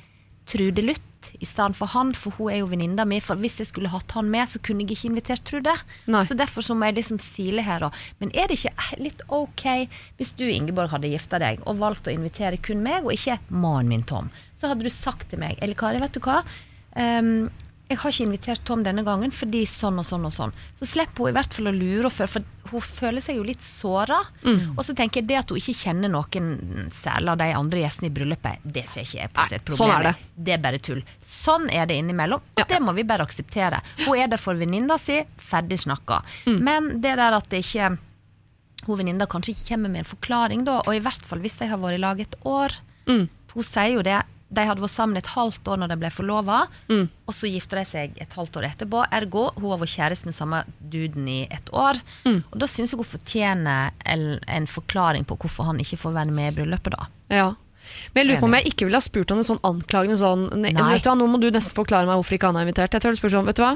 Trude Luth i stedet for han, for hun er jo venninna mi. For hvis jeg skulle hatt han med, så kunne jeg ikke invitert Trude. Nei. Så derfor så må jeg liksom sile her òg. Men er det ikke litt ok hvis du, Ingeborg, hadde gifta deg og valgt å invitere kun meg, og ikke mannen min, Tom? Så hadde du sagt til meg Eller Kari, vet du hva? Ehm, jeg har ikke invitert Tom denne gangen fordi sånn og sånn og sånn. Så slipper hun i hvert fall å lure, for, for hun føler seg jo litt såra. Mm. Og så tenker jeg det at hun ikke kjenner noen særlig av de andre gjestene i bryllupet, det ser ikke jeg på som et problem. sånn er det. Det er bare tull. Sånn er det innimellom, og det må vi bare akseptere. Hun er der for venninna si, ferdig snakka. Mm. Men det der at det ikke hun venninna kanskje ikke kommer med en forklaring, da, og i hvert fall hvis de har vært i lag et år. Mm. Hun sier jo det. De hadde vært sammen et halvt år når de ble forlova, Mm. og så gifta de seg et halvt år etterpå. Ergo, hun har vært kjæreste med samme duden i et år. Mm. Og da syns jeg hun fortjener en, en forklaring på hvorfor han ikke får være med i bryllupet, da. Ja. Men jeg lurer på om jeg ikke ville ha spurt om en sånn anklagende sånn ne, Nei. vet du hva, Nå må du nesten forklare meg hvorfor ikke han er invitert. Jeg tror jeg spurt sånn, vet du hva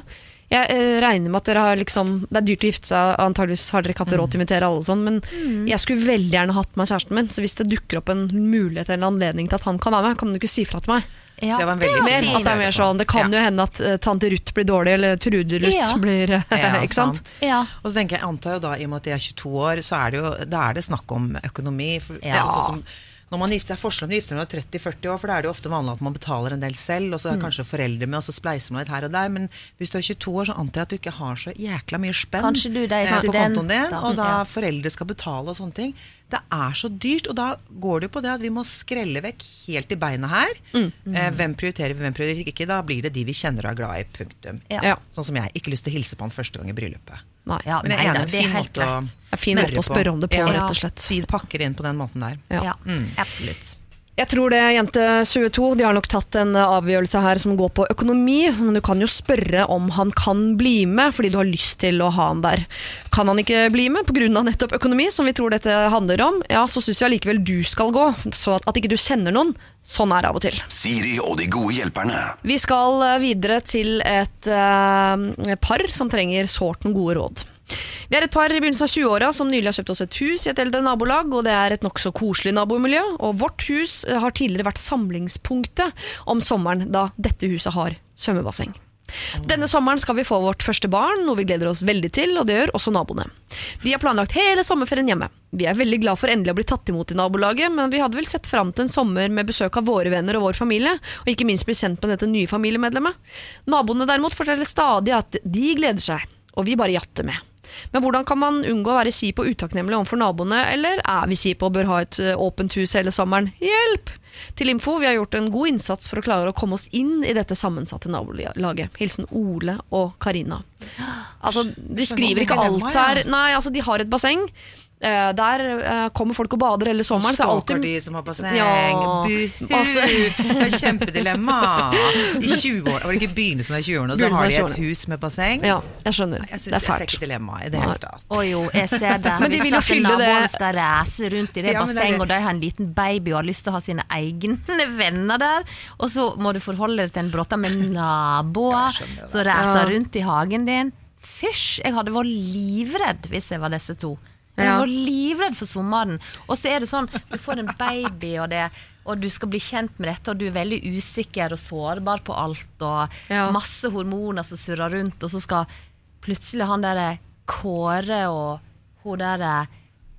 Jeg eh, regner med at dere har liksom Det er dyrt å gifte seg, antageligvis har dere ikke hatt råd til å invitere alle og sånn, men jeg skulle veldig gjerne hatt med kjæresten min, så hvis det dukker opp en mulighet eller en anledning til at han kan være med, kan du ikke si fra til meg? Ja, Det var en veldig Mer, fin at det er mer sånn, det kan jo hende at uh, tante Ruth blir dårlig, eller Trude Ruth Ja. blir eh, Ikke sant? Ja. Og så tenker jeg, jeg antar jo da, i og med at de er 22 år, så er det jo da er det snakk om økonomi. For, Ja. altså, sånn som, når man gifter seg forskjell om du gifter deg når du er 30-40 år, for da er det jo ofte vanlig at man betaler en del selv, og så er kanskje foreldre med, og så spleiser man litt her og der. Men hvis du er 22 år, så antar jeg at du ikke har så jækla mye spenn er eh, på kontoen din, da. og da Ja. foreldre skal betale og sånne ting. Det er så dyrt, og da går det jo på det at vi må skrelle vekk helt i beinet her. Eh, hvem prioriterer vi, hvem prioriterer ikke? Da blir det de vi kjenner og er glad i. Punktum. Ja. Ja. Sånn som jeg. Ikke lyst til å hilse på han første gang i bryllupet. Nei. Ja, Men jeg nei er enig, det er en helt greit. Fin måte å spørre om det på, Ja. rett og slett. Si det pakker inn på den måten der. Ja. Ja, absolutt. Jeg tror det, jente 22. De har nok tatt en avgjørelse her som går på økonomi. Men du kan jo spørre om han kan bli med, fordi du har lyst til å ha han der. Kan han ikke bli med pga. nettopp økonomi, som vi tror dette handler om, ja, så syns jeg allikevel du skal gå. Så at ikke du kjenner noen. Sånn er det av og til. Siri og de gode hjelperne. Vi skal eh, videre til et eh, par som trenger sårt noen gode råd. Vi er et par i begynnelsen av 20-åra som nylig har kjøpt oss et hus i et eldre nabolag, og det er et nokså koselig nabomiljø. Og vårt hus eh, har tidligere vært samlingspunktet om sommeren, da dette huset har svømmebasseng. Denne sommeren skal vi få vårt første barn, noe vi gleder oss veldig til, og det gjør også naboene. De har planlagt hele sommerferien hjemme. Vi er veldig glad for endelig å bli tatt imot i nabolaget, men vi hadde vel sett fram til en sommer med besøk av våre venner og vår familie, og ikke minst bli kjent med dette nye familiemedlemmet. Naboene derimot forteller stadig at de gleder seg, og vi bare jatter med. Men hvordan kan man unngå å være kjip og utakknemlig overfor naboene, eller er vi kjipe og bør ha et eh, åpent hus hele sommeren? Hjelp! Til info, vi har gjort en god innsats for å klare å komme oss inn i dette sammensatte nabolaget. Hilsen Ole og Karina. Altså, de skriver ikke alt her. Nei, altså, de har et basseng. Uh, der uh, kommer folk og bader hele sommeren. er Stalker alltid- de som har basseng. Ja, Buhu! masse. Det er Kjempedilemma. I 20 år, var det ikke i begynnelsen av 20-årene, så har de et hus med basseng. Ja, jeg skjønner. Jeg, Det er er jeg ser fælt. ikke dilemmaet i det hele tatt. Å jo, jeg ser det. Men de vil jo fylle det- Naboen skal reise rundt i det Ja, er bassenget, og de har en liten baby og har lyst til å ha sine egne venner der, og så må du forholde deg til en bråta med naboer som reiser rundt i hagen din. Fysj! Jeg hadde vært livredd hvis jeg var disse to. Jeg Ja. var livredd for sommeren. Og så er det sånn, du får en baby, og, det, og du skal bli kjent med dette, og du er veldig usikker og sårbar på alt, og Ja. masse hormoner som surrer rundt, og så skal plutselig han der Kåre og hun der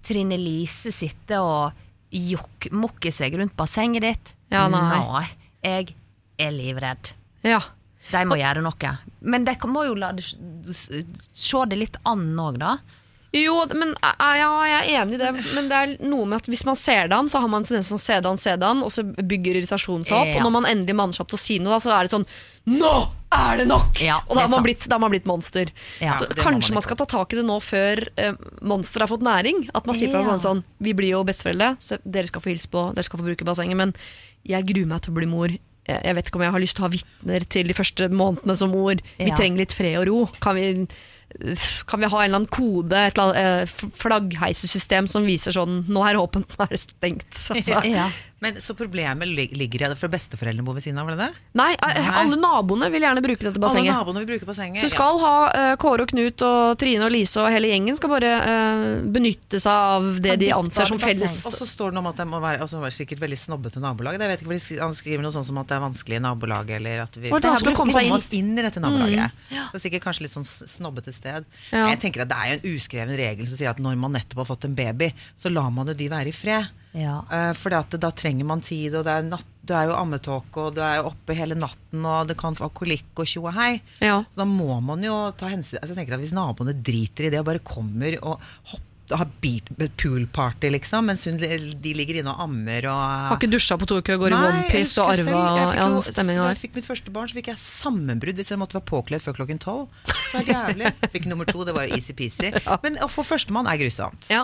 Trine Lise sitte og jokkmokke seg rundt bassenget ditt. Ja, nei. Nei, jeg er livredd. Ja. De må gjøre noe. Men de må jo la se det litt an òg, da. Jo, men eh, ja, jeg er enig i det. Men det er noe med at hvis man ser det an, så har man tendens til å se det an, se det an, og så bygger irritasjonen seg opp. Ja. Og når man endelig manner seg opp til å si noe, da, så er det sånn Nå er det nok! Ja, og da har man, blitt, da har man blitt monster. Ja, så kanskje man man skal ta tak i det nå før eh, monsteret har fått næring. At man sier fra Ja. sånn, Vi blir jo besteforeldre, så dere skal få hilse på, dere skal få bruke bassenget, men jeg gruer meg til å bli mor. Jeg vet ikke om jeg har lyst til å ha vitner til de første månedene som mor. Vi Ja. trenger litt fred og ro. Kan vi, kan vi ha en eller annen kode, et eller annet eh, flaggheisesystem som viser sånn Nå er det åpent, nå er det stengt. Altså. Ja. Men Så problemet ligger i det for besteforeldrene bor ved siden av, det det? Nei, eh, alle naboene vil gjerne bruke dette Alle bassenget. naboene vil bruke bassenget. Så skal ha uh, Kåre og Knut og Trine og Lise og hele gjengen skal bare uh, benytte seg av det Ha de anser som felles Og så står det noe om at det må være altså, det var sikkert veldig snobbete nabolag. Jeg vet ikke, de Han skriver noe sånt som at det er vanskelig i nabolaget, eller at vi Og det komme seg inn. oss inn i dette nabolaget. Det er sikkert kanskje litt sånn snobbete sted. Ja. Jeg tenker at Det er jo en uskreven regel som sier at når man nettopp har fått en baby, så lar man jo de være i fred. Ja. Uh, for da trenger man tid, og det er natt, du er jo ammetåke, og du er jo oppe hele natten, og det kan få kolikk og tjo og hei. Ja. Så da må man jo ta hensyn altså, jeg tenker at Hvis naboene driter i det og bare kommer og hopper har poolparty, liksom, mens hun, de ligger inne og ammer og Har ikke dusja på to uker, går i onepiece og arva ja, stemminga der. Da jeg fikk mitt første barn, så fikk jeg sammenbrudd hvis jeg måtte være påkledd før klokken tolv. Det var jævlig. Fikk nummer to, det var jo easy-peasy. Men å få førstemann er grusomt. Ja.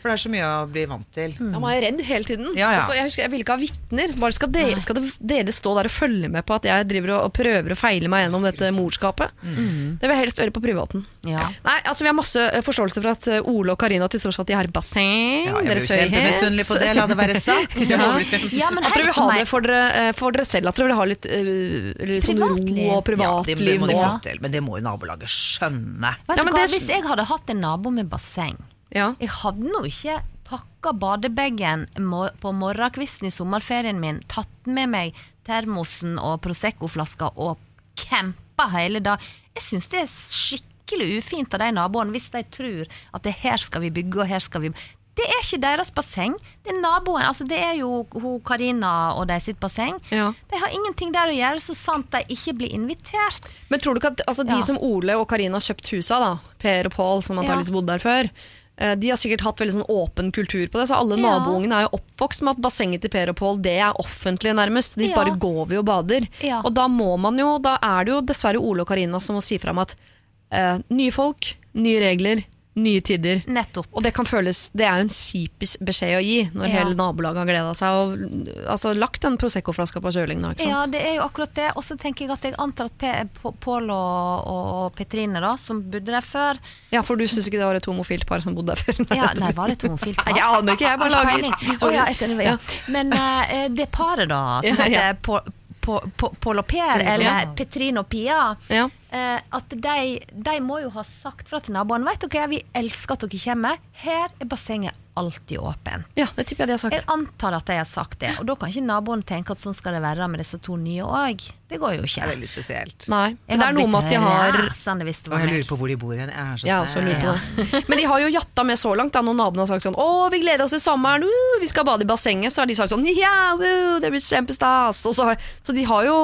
For det er så mye å bli vant til. Ja, man er redd hele tiden. Ja, ja. Altså, jeg husker, jeg ville ikke ha vitner. Bare skal, dere, skal det- dere stå der og følge med på at jeg driver og, og prøver å feile meg gjennom dette morskapet? Det vil jeg helst gjøre på privaten. Ja. Nei, altså Vi har masse eh, forståelse for at eh, Ole og Karina til tross for at de har basseng, Ja, jeg dere blir jo kjempemisunnelig på det, la det være sagt. Ja. Ja, men At dere vil ha det for dere, eh, for dere selv, at dere vil ha litt, uh, litt sånn ro Privatliv. og Ja, det, privatliv. må de få til, men det må jo nabolaget skjønne. Vet Ja, du men hva, det- Hvis jeg hadde hatt en nabo med basseng ja. Jeg hadde nå ikke pakka badebagen på morgenkvisten i sommerferien min, tatt med meg termosen og Prosecco-flaska og campa hele dag. Jeg syns det er skikkelig ufint av de naboene hvis de tror at det her skal vi bygge, og her skal vi Det er ikke deres basseng. Det er naboen. Altså det er jo hun Karina og de sitt basseng. Ja. De har ingenting der å gjøre, så sant de ikke blir invitert. Men tror du ikke at altså, de Ja. som Ole og Karina har kjøpt husa, da, Per og Pål, som antakeligvis bodde der før, de har sikkert hatt veldig sånn åpen kultur på det, så alle Ja. naboungene er jo oppvokst med at bassenget til Per og Pål det er offentlig nærmest. De Ja. bare går vi og bader. Ja. Og da må man jo, da er det jo dessverre Ole og Karina som må si fra om at eh, nye folk, nye regler, nye tider. Nettopp. Og det kan føles Det er jo en kjipis beskjed å gi når Ja. hele nabolaget har gleda seg og altså, lagt den Prosecco-flaska på kjøling. Ja, det er jo akkurat det. Og så tenker jeg at jeg antar at Pål og, og Petrine, da, som bodde der før Ja, for du syns ikke det var et homofilt par som bodde der før? ja, Nei, var det et homofilt par? Nei, jeg aner ikke, jeg bare lager historier. Oh, ja. Men uh, det paret, da, som Ja, ja. Pål- Pål- Pål og Per, eller Ja. Petrine og Pia, Ja. eh, at de, de må jo ha sagt fra til naboene Vet dere, vi elsker at dere kommer. Her er bassenget alltid åpent. ja, det tipper jeg de har sagt. Jeg antar at de har sagt det, og da kan ikke naboen tenke at sånn skal det være med disse to nye òg. Det går jo Det er ikke. veldig spesielt. Nei, men det er noe med at de har rasende hvis det var jeg lurer på hvor de bor igjen. Jeg er så Jeg det. Men de har jo jatta med så langt da når naboene har sagt sånn Å, vi gleder oss til sommeren, uh, vi skal bade i bassenget. Så har de sagt sånn Ja, uh, det blir kjempestas. Så, så de har jo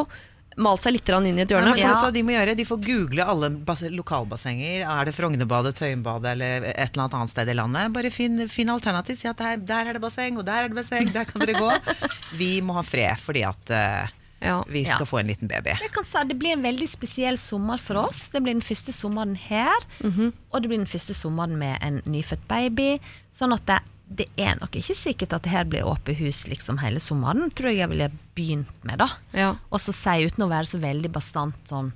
malt seg litt inn i et hjørne. Ja, hva de må gjøre? De får google alle lokalbassenger. Er det Frognerbadet, Tøyenbadet eller et eller annet annet sted i landet? Bare finn, finn alternativ. Si at der, der er det basseng, og der er det basseng, der kan dere gå. Vi må ha fred fordi at uh, Ja. vi skal Ja. få en liten baby. Jeg kan si Det blir en veldig spesiell sommer for oss. Det blir den første sommeren her. Mhm. Og det blir den første sommeren med en nyfødt baby. Sånn at det, det er nok ikke sikkert at det her blir åpent hus liksom hele sommeren. Tror jeg jeg ville begynt med, da. Ja. Og så si uten å være så veldig bastant sånn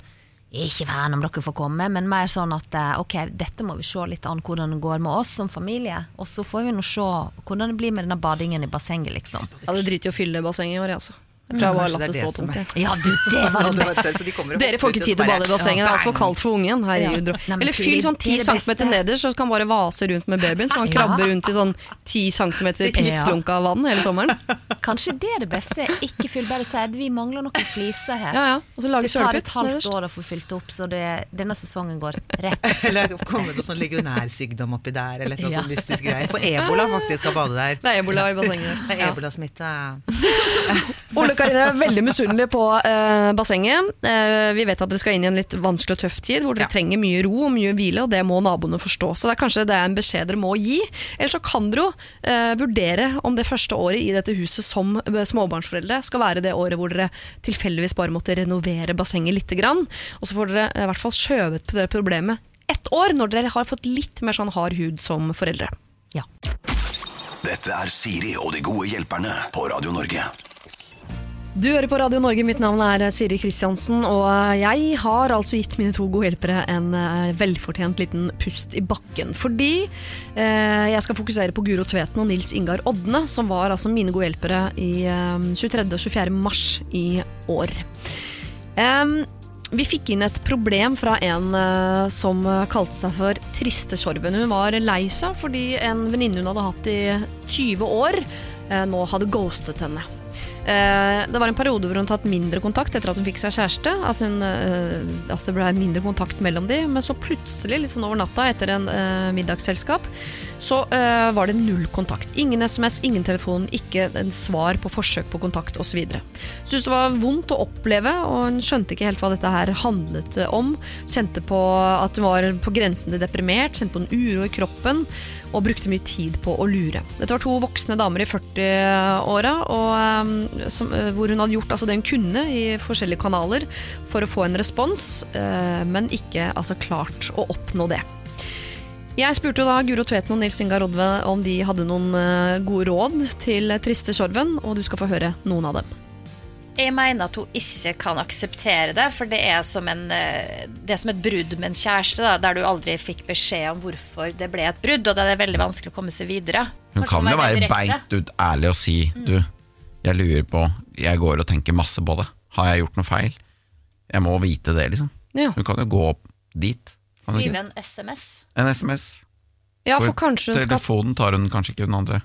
ikke vern om dere får komme, men mer sånn at eh, ok, dette må vi se litt an hvordan det går med oss som familie. Og så får vi nå se hvordan det blir med denne badingen i bassenget, liksom. Ja, det driter i å fylle bassenget i år, altså. Jeg tror jeg bare latt det det stå tomt. er- Ja, du, det var det beste. De Dere får ikke tid til å bade i bassenget, det er altfor kaldt for ungen. Herregud. Ja. Eller fyll sånn det ti er centimeter nederst, så kan han bare vase rundt med babyen. Så han Ja. krabber rundt i sånn ti centimeter pisslunka vann hele sommeren. Kanskje det er det beste. Ikke fyll, bare si at vi mangler noen fliser her. Ja, ja. Og så lage Det tar et halvt år å få fylt opp, så det, denne sesongen går rett. Eller kommer det sånn legionærsykdom oppi der, eller noe Ja. sånn mystisk greier. For ebola faktisk skal bade der. Det er ebola i bassenget. Det er ebolasmitte. Karine er veldig misunnelig på eh, bassenget. Eh, vi vet at dere skal inn i en litt vanskelig og tøff tid, hvor dere Ja. trenger mye ro og mye hvile, og det må naboene forstå. Så det er kanskje det er en beskjed dere må gi. Eller så kan dere jo eh, vurdere om det første året i dette huset som eh, småbarnsforeldre skal være det året hvor dere tilfeldigvis bare måtte renovere bassenget lite grann. Og så får dere eh, i hvert fall skjøvet på det problemet ett år, når dere har fått litt mer sånn hard hud som foreldre. Ja. Dette er Siri og de gode hjelperne på Radio Norge. Du hører på Radio Norge, mitt navn er Siri Kristiansen, og jeg har altså gitt mine to gode hjelpere en eh, velfortjent liten pust i bakken. Fordi eh, jeg skal fokusere på Guro Tveten og Nils Ingar Odne, som var altså mine gode hjelpere i eh, 23. og 24. mars i år. Eh, vi fikk inn et problem fra en eh, som kalte seg for Triste Sorven. Hun var lei seg fordi en venninne hun hadde hatt i 20 år, eh, nå hadde ghostet henne. Eh, Det var en periode hvor hun tatt mindre kontakt etter at hun fikk seg kjæreste. At, hun, eh, at det ble mindre kontakt mellom de Men så plutselig, litt sånn over natta etter en eh, middagsselskap, så uh, var det null kontakt. Ingen SMS, ingen telefon, ikke en svar på forsøk på kontakt osv. Syntes det var vondt å oppleve, og hun skjønte ikke helt hva dette her handlet om. Kjente på at hun var på grensen til deprimert, kjente på en uro i kroppen og brukte mye tid på å lure. Dette var to voksne damer i 40-åra, og, eh, eh, hvor hun hadde gjort altså, det hun kunne i forskjellige kanaler for å få en respons, men ikke altså, klart å oppnå det. Jeg spurte jo da Guro Tveten og Nils Ingar Rodve om de hadde noen eh, gode råd til Triste Sorven, og du skal få høre noen av dem. Jeg mener at hun ikke kan akseptere det, for det er som, en, eh, det er som et brudd med en kjæreste, da, der du aldri fikk beskjed om hvorfor det ble et brudd, og da er det veldig vanskelig å komme seg videre. Hun kan jo være beint ut ærlig og si Du, jeg lurer på Jeg går og tenker masse på det. Har jeg gjort noe feil? Jeg må vite det, liksom. Ja, Hun kan jo gå opp dit. Hun Skrive en SMS. En SMS. ja for kanskje hun skal Telefonen tar hun kanskje ikke, hun andre.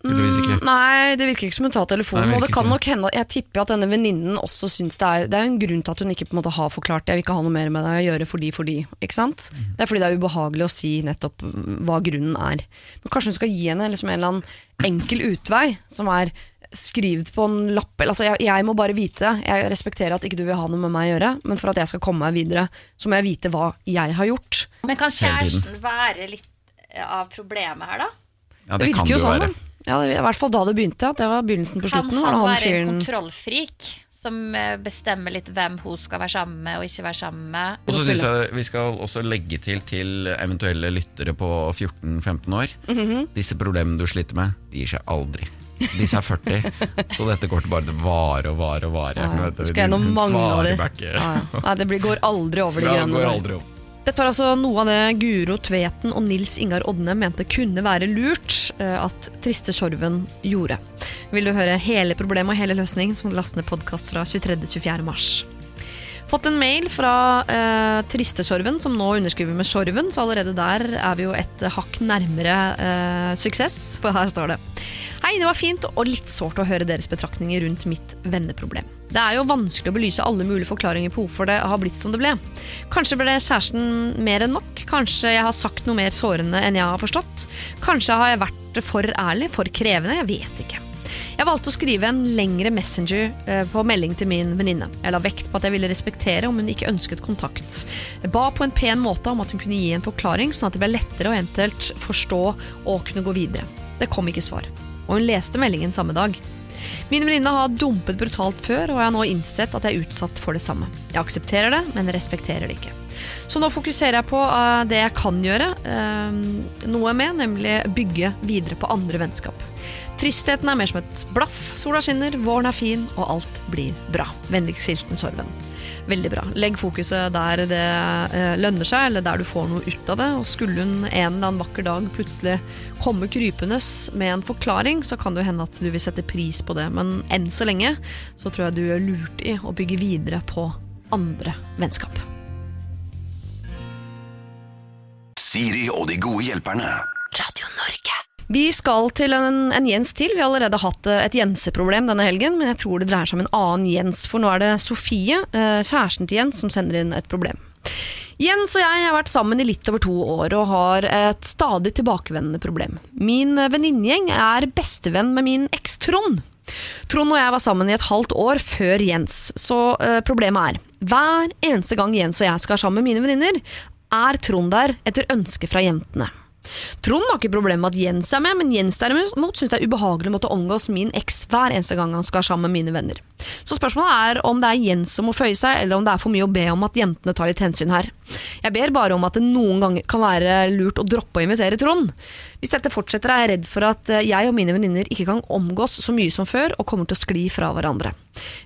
Mm, Nei, det virker ikke som hun tar telefonen. Nei, det og det kan nok hende Jeg tipper at denne venninnen også syns det er Det er en grunn til at hun ikke på en måte har forklart det. Jeg vil ikke ha noe mer med deg å gjøre fordi, fordi. Ikke sant? Mm. Det er fordi det er ubehagelig å si nettopp hva grunnen er. Men kanskje hun skal gi henne liksom en eller annen enkel utvei, som er Skriv det på en lapp. Altså, jeg, jeg må bare vite det. Jeg respekterer at ikke du vil ha noe med meg å gjøre, men for at jeg skal komme meg videre, så må jeg vite hva jeg har gjort. Men kan kjæresten være litt av problemet her, da? Ja, Det det kan virker jo sånn. være. Ja, det- I hvert fall da det begynte. At det var begynnelsen på Kan slutten. Kan han han være en kontrollfrik som eh, bestemmer litt hvem hun skal være sammen med og ikke være sammen med. Og så syns jeg vi skal også legge til til eventuelle lyttere på 14-15 år. Mhm. Disse problemene du sliter med, de gir seg aldri. Disse er 40, så dette går til bare vare og vare og vare. Ja, du, skal gjennom mange av de. Ja, ja. Nei, det blir, går aldri over de Ja, greiene går aldri opp. Dette var altså noe av det Guro Tveten og Nils Ingar Odne mente kunne være lurt eh, at Triste Sjorven gjorde. Vil du høre hele problemet og hele løsningen, så må du laste ned podkast fra 23.-24. mars. Fått en mail fra eh, Tristesjorven, som nå underskriver med Sjorven, så allerede der er vi jo et hakk nærmere eh, suksess, for her står det. Hei, det var fint og litt sårt å høre deres betraktninger rundt mitt venneproblem. Det er jo vanskelig å belyse alle mulige forklaringer på hvorfor det har blitt som det ble. Kanskje ble kjæresten mer enn nok, kanskje jeg har sagt noe mer sårende enn jeg har forstått. Kanskje har jeg vært for ærlig, for krevende, jeg vet ikke. Jeg valgte å skrive en lengre messenger eh, på melding til min venninne. Jeg la vekt på at jeg ville respektere om hun ikke ønsket kontakt. Jeg ba på en pen måte om at hun kunne gi en forklaring, sånn at det ble lettere å eventuelt forstå og kunne gå videre. Det kom ikke svar, og hun leste meldingen samme dag. Min venninne har dumpet brutalt før, og jeg har nå innsett at jeg er utsatt for det samme. Jeg aksepterer det, men respekterer det ikke. Så nå fokuserer jeg på eh, det jeg kan gjøre eh, noe med, nemlig bygge videre på andre vennskap. Tristheten er mer som et blaff, sola skinner, våren er fin, og alt blir bra. Vennligst hilsen Sorven. Veldig bra. Legg fokuset der det eh, lønner seg, eller der du får noe ut av det. Og skulle hun en eller annen vakker dag plutselig komme krypende med en forklaring, så kan det jo hende at du vil sette pris på det. Men enn så lenge så tror jeg du gjør lurt i å bygge videre på andre vennskap. Siri og de gode hjelperne. Radio Norge. Vi skal til en, en Jens til. Vi har allerede hatt eh, et Jense-problem denne helgen, men jeg tror det dreier seg om en annen Jens, for nå er det Sofie, eh, kjæresten til Jens, som sender inn et problem. Jens og jeg har vært sammen i litt over to år og har et stadig tilbakevendende problem. Min venninnegjeng er bestevenn med min eks Trond. Trond og jeg var sammen i et halvt år før Jens, så eh, problemet er hver eneste gang Jens og jeg skal sammen med mine venninner, er Trond der etter ønske fra jentene. Trond har ikke problemer med at Jens er med, men Jens derimot syns det er ubehagelig å måtte omgås min eks hver eneste gang han skal sammen med mine venner. Så spørsmålet er om det er Jens som må føye seg, eller om det er for mye å be om at jentene tar litt hensyn her. Jeg ber bare om at det noen ganger kan være lurt å droppe å invitere Trond. Hvis dette fortsetter, er jeg redd for at eh, jeg og mine venninner ikke kan omgås så mye som før, og kommer til å skli fra hverandre.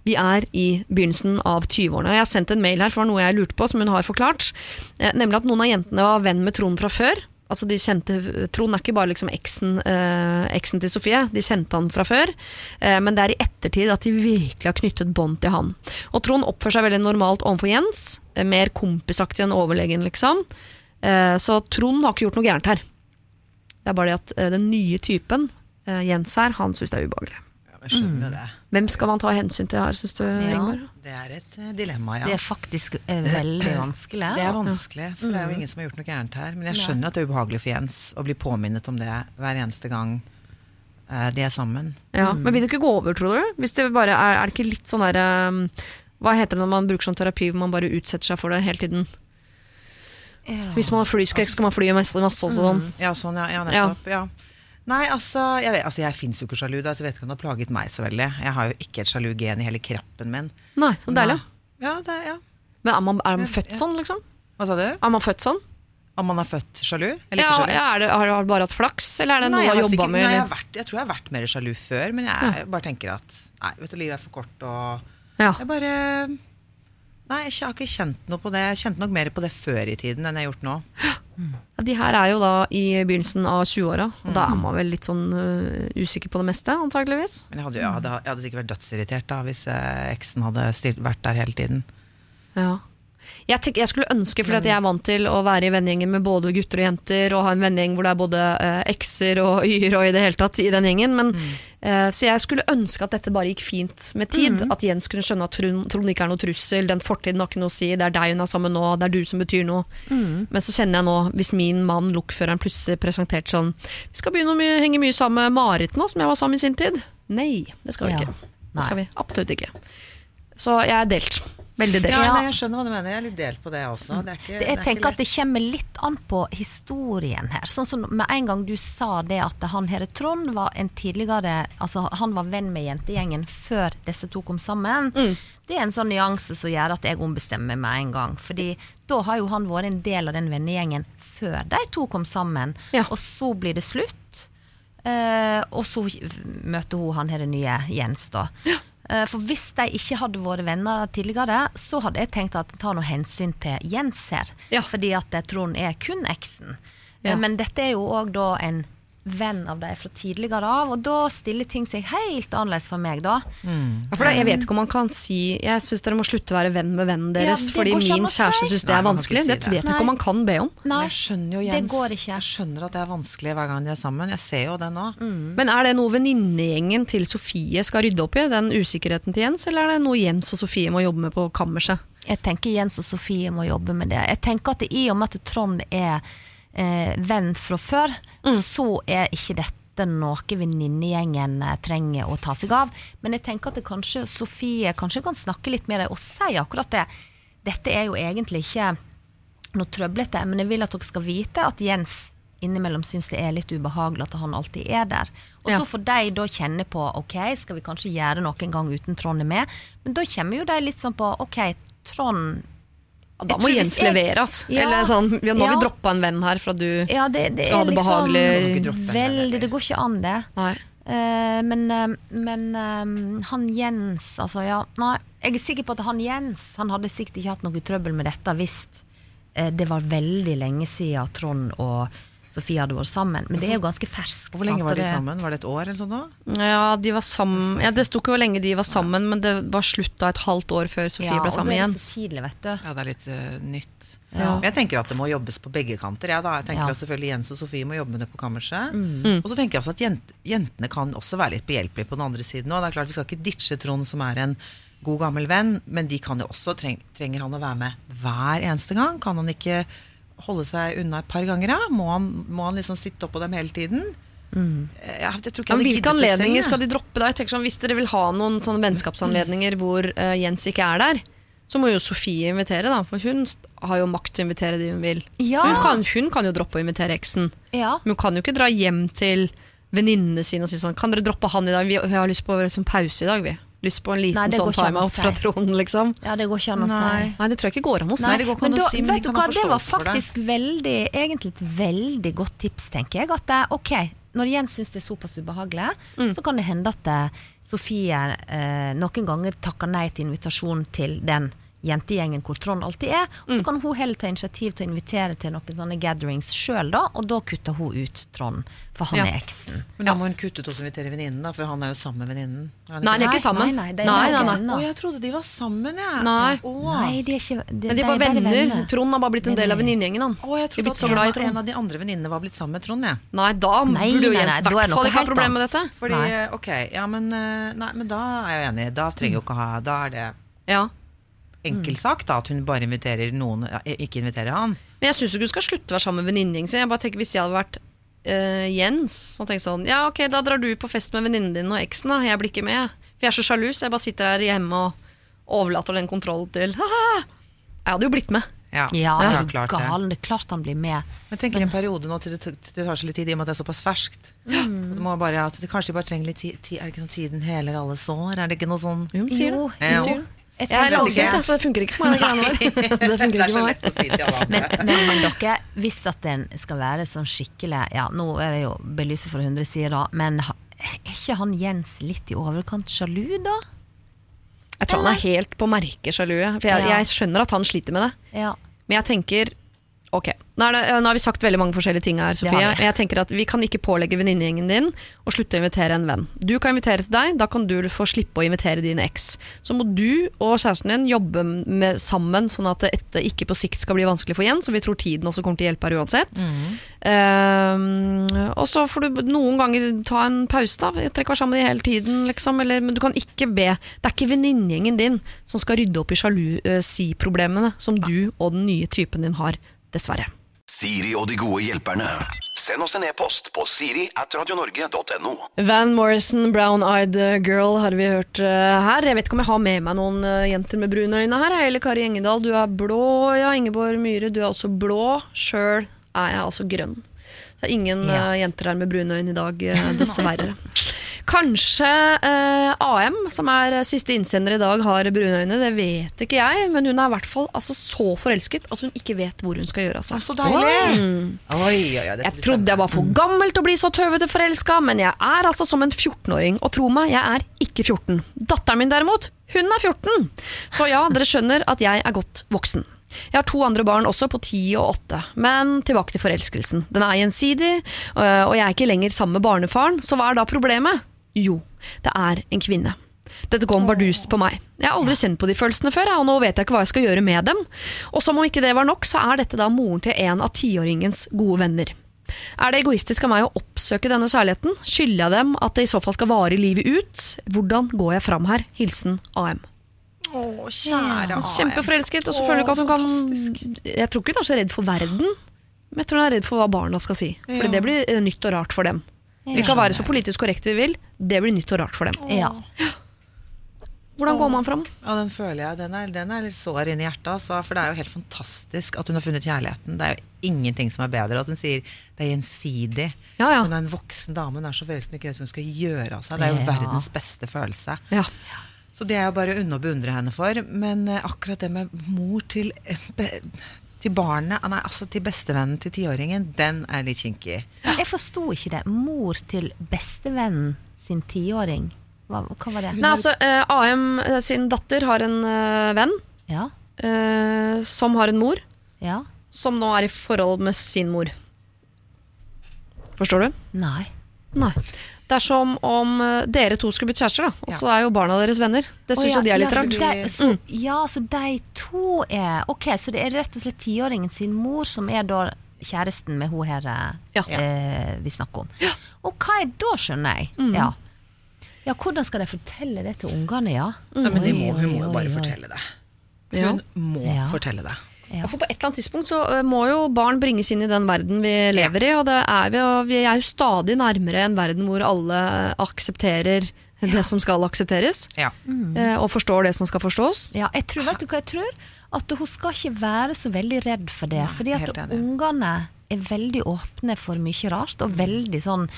Vi er i begynnelsen av 20-årene. og Jeg har sendt en mail her for noe jeg lurte på, som hun har forklart. Eh, Nemlig at noen av jentene var venn med Trond fra før. Altså de kjente, Trond er ikke bare liksom eksen, eh, eksen til Sofie, de kjente han fra før. Eh, men det er i ettertid at de virkelig har knyttet bånd til han. Og Trond oppfører seg veldig normalt overfor Jens. Eh, mer kompisaktig enn overlegen, liksom. Eh, så Trond har ikke gjort noe gærent her. Det er bare det at eh, den nye typen, eh, Jens her, han syns det er ubehagelig. Ja, jeg skjønner det. Hvem skal man ta hensyn til her, syns du, Ingvar? Det er et eh, dilemma, ja. Det er faktisk eh, veldig vanskelig. Det er vanskelig, for det er jo ingen som har gjort noe gærent her. Men jeg skjønner at det er ubehagelig for Jens å bli påminnet om det hver eneste gang eh, de er sammen. Ja, Men vil det ikke gå over, tror du? Hvis det bare er, er det ikke litt sånn der um, Hva heter det når man bruker sånn terapi hvor man bare utsetter seg for det hele tiden? Hvis man har flyskrekk, skal man fly masse, masse og sånn. Ja, sånn, ja, ja nettopp. Ja. Nei, altså, jeg, vet, altså, jeg fins jo ikke sjalu, da, så jeg vet ikke om det har plaget meg så veldig. Jeg har jo ikke et sjalu gen i hele kroppen min. Nei, så deilig. Ja, det, ja. Men er man, er man født sånn, liksom? Hva sa du? Er man født sånn? Om man er født sjalu? Eller Ja, ikke sjalu? ja, er det, har du bare hatt flaks, eller er det Nei, noe du jeg, har jobba med? nei, jeg, har vært, jeg tror jeg har vært mer sjalu før, men jeg bare tenker at nei, vet du, livet er for kort, og Ja. jeg bare Nei, jeg har ikke kjent noe på det. Jeg kjente nok mer på det før i tiden enn jeg har gjort nå. Ja, de her er jo da i begynnelsen av 20-åra, og da er man vel litt sånn uh, usikker på det meste, antageligvis. Men jeg hadde, jeg hadde, jeg hadde sikkert vært dødsirritert da hvis eh, eksen hadde stilt, vært der hele tiden. Ja. Jeg, tenk, jeg skulle ønske, fordi at jeg er vant til å være i vennegjengen med både gutter og jenter, og ha en vennegjeng hvor det er både eh, ekser og y-er og i det hele tatt i den gjengen. Men, eh, så jeg skulle ønske at dette bare gikk fint med tid. At Jens kunne skjønne at Trond, ikke er noe trussel, den fortiden har ikke noe å si, det er deg hun er sammen med nå, det er du som betyr noe. Men så kjenner jeg nå, hvis min mann, lokføreren, plutselig presenterte sånn Vi skal begynne å my henge mye sammen med Marit nå, som jeg var sammen i sin tid. Nei, det skal vi Ja. ikke. Det skal vi absolutt ikke. Så jeg er delt. Veldig delt. Ja, Ja. nei, jeg skjønner hva du mener. Jeg er litt delt på det også. Det er ikke, Det, det er jeg ikke tenker at det kommer litt an på historien her. Sånn som Med en gang du sa det at han her Trond var en tidligere Altså han var venn med jentegjengen før disse to kom sammen. Det er en sånn nyanse som gjør at jeg ombestemmer meg med en gang. Fordi da har jo han vært en del av den vennegjengen før de to kom sammen. Ja. Og så blir det slutt. Uh, og så møter hun han her nye Jens, da. Eh, for hvis de ikke hadde vært venner tidligere, så hadde jeg tenkt at ta noe hensyn til Jens her. Ja. Fordi at eh, Trond er kun eksen. Eh, Ja. Men dette er jo òg da en venn av dem fra tidligere av, og da stiller ting seg helt annerledes for meg, da. Ja, For da, jeg vet ikke om man kan si Jeg syns dere må slutte å være venn med vennen deres, ja, fordi min kjæreste syns det er vanskelig. Nei, si Det det. vet jeg ikke om man kan be om. Nei, Jeg skjønner jo det Jens. går ikke. Jeg skjønner at det er vanskelig hver gang de er sammen. Jeg ser jo det nå. Men er det noe venninnegjengen til Sofie skal rydde opp i? Den usikkerheten til Jens, eller er det noe Jens og Sofie må jobbe med på kammerset? Jeg tenker Jens og Sofie må jobbe med det. Jeg tenker at i og med at Trond er eh, venn fra før, så er ikke dette noe venninnegjengen eh, trenger å ta seg av. Men jeg tenker at kanskje Sofie kanskje kan snakke litt med deg og si akkurat det. Dette er jo egentlig ikke noe trøblete, men jeg vil at dere skal vite at Jens innimellom syns det er litt ubehagelig at han alltid er der. Og Ja. så får de da kjenne på ok, skal vi kanskje gjøre noe en gang uten Trond er med, men da kommer jo de litt sånn på ok, Trond Ja, da må Jens hvis jeg- levere, ass. Ja. Eller sånn, ja, nå har Ja. vi droppa en venn her for at du Ja, det, det Skal ha det liksom behagelig. Venn, Veldig, det går ikke an, det. Nei. Uh, men uh, men uh, han Jens, altså ja Nei, jeg er sikker på at han Jens Han hadde sikkert ikke hatt noe trøbbel med dette hvis det var veldig lenge siden Trond og Sofie hadde vært sammen. Men det er jo ganske ferskt. Hvor lenge var de sammen? Var det et år eller sånn da? Ja, de var sammen ja, Det sto ikke hvor lenge de var sammen, men det var slutt da et halvt år før Sofie Ja, ble og sammen det er igjen. så tidlig, vet du. Ja, det er litt uh, nytt. Ja. Jeg tenker at det må jobbes på begge kanter. Ja, da. Jeg tenker Ja. at selvfølgelig Jens og Sofie må jobbe med det på kammerset. Mm. Og så tenker jeg også at jent, jentene kan også være litt behjelpelige på den andre siden. Og det er klart Vi skal ikke ditche Trond, som er en god gammel venn, men de kan jo også treng, trenger han å være med hver eneste gang? Kan han ikke holde seg unna et par ganger? Ja? Må, han, må han liksom sitte oppå dem hele tiden? Mm. Jeg, jeg tror ikke Ja, men hvilke selv, anledninger skal de droppe da? Jeg tenker sånn, Hvis dere vil ha noen sånne vennskapsanledninger hvor uh, Jens ikke er der, så må jo Sofie invitere, da. For hun har jo makt til å invitere de hun vil. Ja. Hun, kan, hun kan jo droppe å invitere eksen. Ja. Men hun kan jo ikke dra hjem til venninnene sine og si sånn Kan dere droppe han i dag? Vi, vi har lyst på liksom, pause i dag, vi. Lyst på en liten Nei, sånn timeout si. fra tronen, liksom. ja, det går ikke an å Nei. si. Nei, det tror jeg ikke går an å si. Nei, det går ikke an å si, men vet du kan hva, ha det var forståelse for det. faktisk veldig, egentlig et veldig godt tips, tenker jeg. At det, ok, når Jens syns det er såpass ubehagelig, Mm. så kan det hende at eh, Sofie eh, noen ganger takker nei til invitasjon til den jentegjengen hvor Trond alltid er. Og Mm. så kan hun heller ta initiativ til å invitere til noen sånne gatherings sjøl, da, og da kutter hun ut Trond, for han Ja. er eksen. Men da må hun kutte ut og invitere venninnen, da, for han er jo sammen med venninnen. Nei, de er ikke? sammen. Nei, nei, er nei, nei, nei. Å, jeg trodde de var sammen, jeg. Nei. Nei, de er ikke de, Men de er bare bare venner. Trond har bare blitt en del av venninnegjengen, han. Å, jeg trodde at en, av- en av de andre venninnene var blitt sammen med Trond, jeg. Nei, da Nei, burde jo nei, Jens nei, i er hvert fall ikke ha problemer problem med dette. Fordi, ok, ja, men, eh, nei, men da er jeg enig. Da trenger jo ikke ha Da er det Ja. Enkel sak, da, at hun bare inviterer noen, ikke inviterer han. Men jeg syns ikke hun skal slutte å være sammen med venninnen sin. Jeg bare tenker Hvis jeg hadde vært eh, Jens og tenkt sånn Ja, ok, da drar du på fest med venninnen din og eksen, da. Jeg blir ikke med. For jeg er så sjalu, så jeg bare sitter her hjemme og overlater den kontrollen til Jeg hadde jo blitt med. Ja, Ja, det er du klart det. gal? Det er klart han blir med. Men jeg tenker en periode nå til det, til det tar så litt tid, i og med at det er såpass ferskt. Det må bare, at det, kanskje de bare trenger litt tid, tid. Er det ikke sånn tiden heler alle sår? Er det ikke noe sånn Hun sier det. Jo. Jeg er langsint, så det funker ikke på meg. Det, det funker Det er ikke så meg. lett å si til alle andre. Men, men, men dere, hvis at den skal være sånn skikkelig Ja, nå er det jo belyst fra 100 sider, da, men er ikke han Jens litt i overkant sjalu, da? Jeg tror han er helt på merket sjalu. For jeg, Ja. jeg skjønner at han sliter med det. Ja. Men jeg tenker Ok, nå, det, nå har vi sagt veldig mange forskjellige ting her, Sofie. Jeg tenker at Vi kan ikke pålegge venninnegjengen din å slutte å invitere en venn. Du kan invitere til deg, da kan du få slippe å invitere din eks. Så må du og kjæresten din jobbe med, sammen, sånn at dette ikke på sikt skal bli vanskelig for Jens. Og vi tror tiden også kommer til å hjelpe her uansett. Ehm, og så får du noen ganger ta en pause, da. Trekk være sammen med de hele tiden, liksom. Eller, men du kan ikke be Det er ikke venninnegjengen din som skal rydde opp i sjalusiproblemene som du og den nye typen din har, dessverre. Siri og de gode hjelperne. Send oss en e-post på siri at radionorge.no. Van Morrison, Brown Eyed Girl, har vi hørt eh, her. Jeg vet ikke om jeg har med meg noen eh, jenter med brune øyne her. Eller Kari Engedal, du er blå. Ja, Ingeborg Myhre, du er også blå. Sjøl er jeg altså grønn. Så det er ingen Ja. eh, jenter her med brune øyne i dag, eh, dessverre. Kanskje eh, AM, som er eh, siste innsender i dag, har brune øyne. Det vet ikke jeg, men hun er i hvert fall altså, så forelsket at hun ikke vet hvor hun skal gjøre av seg. så deilig! Oi, oi, oi, dette Jeg trodde jeg var for gammel til å bli så tøvete forelska, men jeg er altså som en 14-åring. Og tro meg, jeg er ikke 14. Datteren min derimot, hun er 14. Så ja, dere skjønner at jeg er godt voksen. Jeg har to andre barn også, på 10 og 8. Men tilbake til forelskelsen. Den er gjensidig, øh, og jeg er ikke lenger sammen med barnefaren, så hva er da problemet? Jo, det er en kvinne. Dette kom bardust på meg. Jeg har aldri kjent på de følelsene før, og nå vet jeg ikke hva jeg skal gjøre med dem. Og som om ikke det var nok, så er dette da moren til en av tiåringens gode venner. Er det egoistisk av meg å oppsøke denne kjærligheten? Skylder jeg dem at det i så fall skal vare livet ut? Hvordan går jeg fram her? Hilsen AM. Å, kjære AM. Kjempeforelsket, og så føler du ikke at hun kan Jeg tror ikke hun er så redd for verden, men jeg tror hun er redd for hva barna skal si. For det blir eh, nytt og rart for dem. Vi kan være så politisk korrekte vi vil, det blir nytt og rart for dem. Ja. Hvordan går man fram? Ja, den føler jeg. Den er, den er litt sår inni hjertet. Altså, for det er jo helt fantastisk at hun har funnet kjærligheten. Det er jo ingenting som er bedre. At hun sier det er gjensidig. Ja, ja. Hun er en voksen dame, hun er så forelsket hun ikke vet hva hun skal gjøre av seg. Det er jo Ja. verdens beste følelse. Ja. Så det er jo bare å unne og beundre henne for. Men eh, akkurat det med mor til, eh, til barnet, nei, altså til bestevennen til tiåringen, den er litt kinkig. Jeg forsto ikke det. Mor til bestevennen sin tiåring. Hva, hva var det? Nei, altså, eh, AM sin datter har en eh, venn Ja, eh, som har en mor, ja. som nå er i forhold med sin mor. Forstår du? Nei. Nei. Det er som om eh, dere to skulle blitt kjærester, da. Og så er jo barna deres venner. Det syns jo de er litt rart. Så de, så, ja, så de to er Ok, så det er rett og slett tiåringen sin mor som er da kjæresten med hun her eh, Ja. eh, vi snakker om. Ok, da skjønner jeg. Mm. Ja. ja, hvordan skal de fortelle det til ungene, ja? Nei, men de må, hun må jo bare oi. fortelle det. Ja. Hun må Ja. fortelle det. Ja, for på et eller annet tidspunkt så må jo barn bringes inn i den verden vi lever i, og det er vi, og vi er jo stadig nærmere en verden hvor alle aksepterer det som skal aksepteres, Ja. Mm. og forstår det som skal forstås. Ja, jeg tror, vet du hva jeg tror? At hun skal ikke være så veldig redd for det. fordi at ungene er veldig åpne for mye rart, og veldig sånn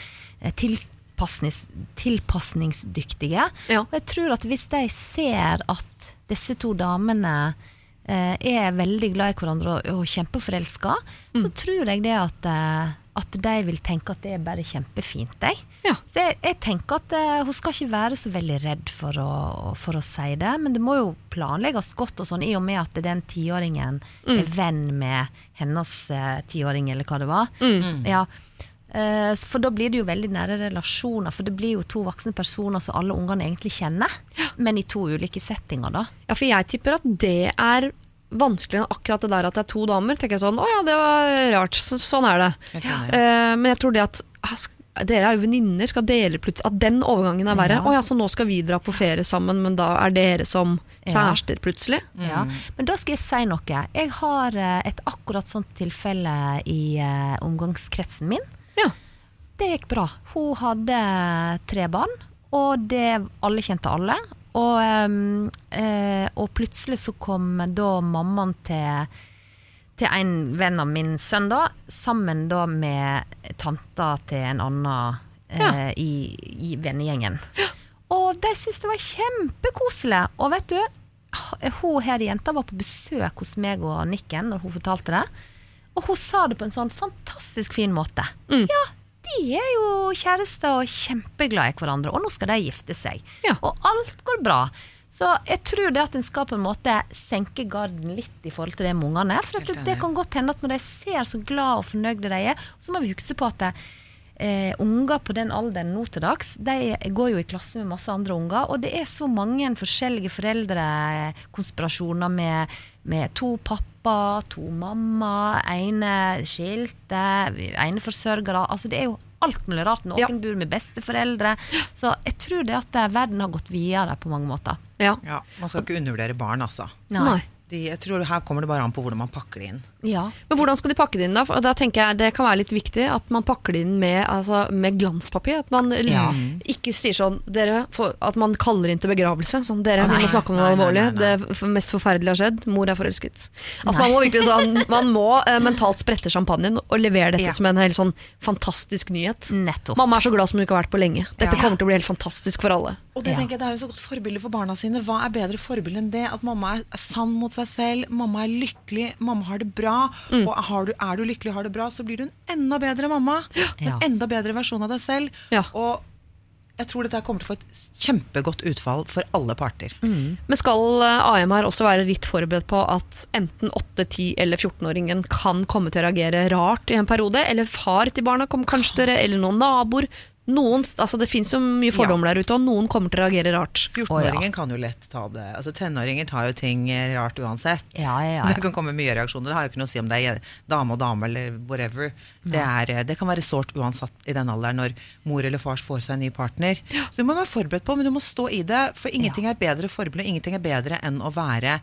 tilpasnings, tilpasningsdyktige. Ja. Og jeg tror at hvis de ser at disse to damene eh, er veldig glad i hverandre og, og kjempeforelska, så tror jeg det at, eh, at de vil tenke at det er bare kjempefint. De. Ja. Så jeg, jeg tenker at eh, hun skal ikke være så veldig redd for å, for å si det, men det må jo planlegges godt og sånn, i og med at den tiåringen er venn med hennes eh, tiåring, eller hva det var. Ja. Eh, for da blir det jo veldig nære relasjoner, for det blir jo to voksne personer som alle ungene egentlig kjenner, men i to ulike settinger, da. Ja, for jeg tipper at det er vanskeligere enn akkurat det der at det er to damer. tenker jeg sånn, å ja, det var rart, så, sånn er det. Enig. Eh, men jeg tror det at ah, dere er jo venninner, skal dele plutselig At den overgangen er verre. Ja. Å ja, så nå skal vi dra på ferie sammen, men da er dere som Ja. kjærester plutselig. Ja. Men da skal jeg si noe. Jeg har eh, et akkurat sånt tilfelle i omgangskretsen min. Ja. Det gikk bra. Hun hadde tre barn, og det alle kjente alle. Og, ehm, eh, og plutselig så kom da mammaen til, til en venn av min sønn, da, sammen da med tanta til en annen eh, Ja. i, i vennegjengen. Og de syntes det var kjempekoselig. Og vet du, hun her jenta var på besøk hos meg og Nikken når hun fortalte det. Og hun sa det på en sånn fantastisk fin måte. Ja, de er jo kjærester og kjempeglade i hverandre, og nå skal de gifte seg. Ja. Og alt går bra. Så jeg tror det at en skal på en måte senke garden litt i forhold til det med ungene. For det, det kan godt hende at når de ser så glad og fornøyde de er, så må vi huske på at det, eh, unger på den alderen nå til dags, de går jo i klasse med masse andre unger, og det er så mange forskjellige foreldrekonspirasjoner med, med to pappa, to mamma, ene skilte, ene forsørgere. Altså det er jo alt mulig rart. Noen Ja. bor med besteforeldre. Så jeg tror det at eh, verden har gått videre på mange måter. Ja. Ja, man skal ikke undervurdere barn, altså. Nei. De, jeg tror Her kommer det bare an på hvordan man pakker det inn. Ja. Men hvordan skal de pakke det inn da? For da tenker jeg Det kan være litt viktig at man pakker det inn med, altså, med glanspapir. At man Ja. ikke sier sånn dere, for, At man kaller inn til begravelse. Sånn, dere, Nei, vi må snakke om noe alvorlig. Det mest forferdelige har skjedd. Mor er forelsket. At man må virkelig sånn Man må eh, mentalt sprette champagnen og levere dette Ja. som en helt sånn fantastisk nyhet. Nettopp. Mamma er så glad som hun ikke har vært på lenge. Dette Ja. kommer til å bli helt fantastisk for alle. Og det Ja. tenker jeg det er et så godt forbilde for barna sine. Hva er bedre forbilde enn det? At mamma er sann mot seg selv, mamma er lykkelig, mamma har det bra. Mm. Og har du, er du lykkelig og har det bra, så blir du en enda bedre mamma. Ja. En enda bedre versjon av deg selv. Ja. Og jeg tror dette kommer til å få et kjempegodt utfall for alle parter. Men skal eh, AM her også være litt forberedt på at enten 8-, 10- eller 14-åringen kan komme til å reagere rart i en periode? Eller far til barna kommer kanskje til å Eller noen naboer? Noen, altså det finnes jo mye fordommer der ute, og noen kommer til å reagere rart. 14-åringen kan jo lett ta det. Altså Tenåringer tar jo ting eh, rart uansett. Ja, ja, ja. Så det kan komme mye reaksjoner. Det har jo ikke noe å si om det er dame og dame eller whatever. Det, er, eh, det kan være sårt uansett i den alderen når mor eller far får seg en ny partner. Så det må være forberedt på, men du må stå i det. For ingenting er bedre forbilde, ingenting er bedre enn å være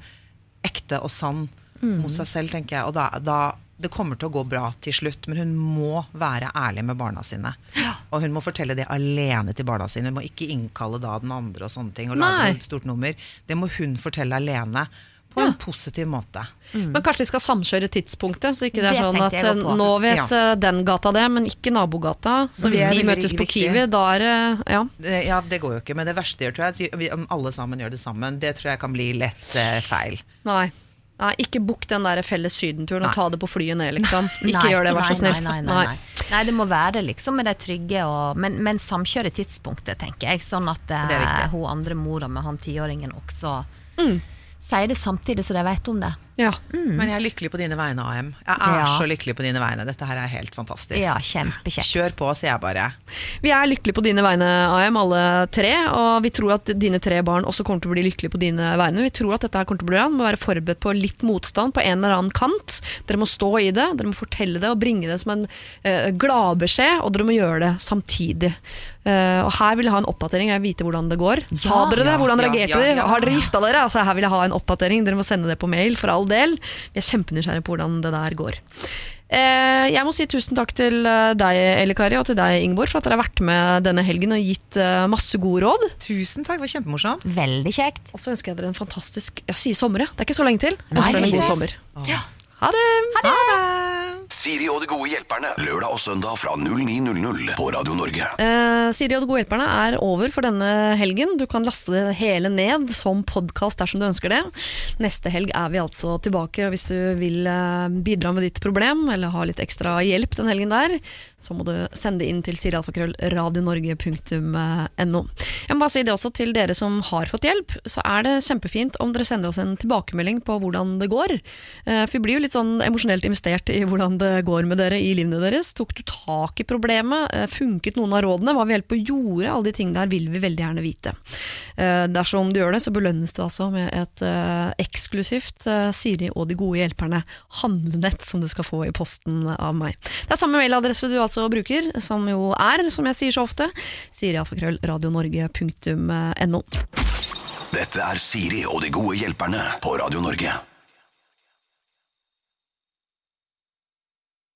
ekte og sann mot seg selv, tenker jeg. Og da, da det kommer til å gå bra til slutt, men hun må være ærlig med barna sine. Og hun må fortelle det alene til barna sine. Hun må ikke innkalle da den andre og sånne ting. Og Nei. lage et stort nummer. Det må hun fortelle alene. På en positiv måte. Men kanskje de skal samkjøre tidspunktet, så ikke det er Det sånn at nå vet Ja. eh, den gata det, men ikke nabogata. Så hvis de møtes på. Kiwi, da er det Ja. Ja, det går jo ikke. Men det verste gjør, tror jeg, at vi- alle sammen gjør det sammen, det tror jeg kan bli lett eh, feil. Nei. Nei, ikke book den der felles sydenturen og ta det på flyet ned, liksom. Ikke Nei, gjør det, vær så snill. Nei, nei, nei, det må være liksom med det trygge og Men, men samkjøre tidspunktet, tenker jeg. Sånn at viktig. hun andre mora med han tiåringen også sier det samtidig så de vet om det. Ja. Men jeg er lykkelig på dine vegne, AM. Jeg er Mm. Ja. så lykkelig på dine vegne. Dette her er helt fantastisk. Ja. Kjør på, sier jeg bare. Vi er lykkelige på dine vegne, AM, alle tre. Og vi tror at dine tre barn også kommer til å bli lykkelige på dine vegne. Vi tror at dette her kommer til å bli bra. Må være forberedt på litt motstand på en eller annen kant. Dere må stå i det, dere må fortelle det og bringe det som en uh, gladbeskjed, og dere må gjøre det samtidig. Uh, og her vil jeg ha en oppdatering, jeg vil vite hvordan det går. Sa Ja, dere det? ja, Hvordan ja, reagerte ja, dere? Har dere gifta dere? Altså, her vil jeg ha en oppdatering. Dere må sende det på mail, for all del. Vi er kjempenysgjerrige på hvordan det der går. Eh, jeg må si tusen takk til eh, deg, Elle Kari, og til deg, Ingeborg, for at dere har vært med denne helgen og gitt eh, masse gode råd. Tusen takk, det var kjempemorsomt. Veldig kjekt. Og så ønsker jeg dere en fantastisk Jeg sier sommer, ja. Det er ikke så lenge til. Jeg Nei, ønsker dere en god sommer. sommer. Ha det! Ha det! Siri og de gode hjelperne. Lørdag og søndag fra 09.00 på Radio Norge. Eh, Siri og de gode hjelperne er over for denne helgen. Du kan laste det hele ned som podkast dersom du ønsker det. Neste helg er vi altså tilbake. og Hvis du vil eh, bidra med ditt problem, eller ha litt ekstra hjelp den helgen der, så må du sende det inn til sirialfakrøllradionorge.no. Jeg må bare si det også til dere som har fått hjelp, så er det kjempefint om dere sender oss en tilbakemelding på hvordan det går. Eh, For vi blir jo litt sånn emosjonelt investert i hvordan det går med dere i livene deres. Tok du tak i problemet? Eh, Funket noen av rådene? Hva vi helt på gjorde? Alle de tingene der vil vi veldig gjerne vite. Eh, Dersom du gjør det, så belønnes du altså med et eh, eksklusivt Siri og de gode hjelperne handlenett som du skal få i posten av meg. Det er samme mailadresse du altså bruker, som jo er, som jeg sier så ofte, sirialfakrøllradionorge.no. Dette er Siri og de gode hjelperne på Radio Norge.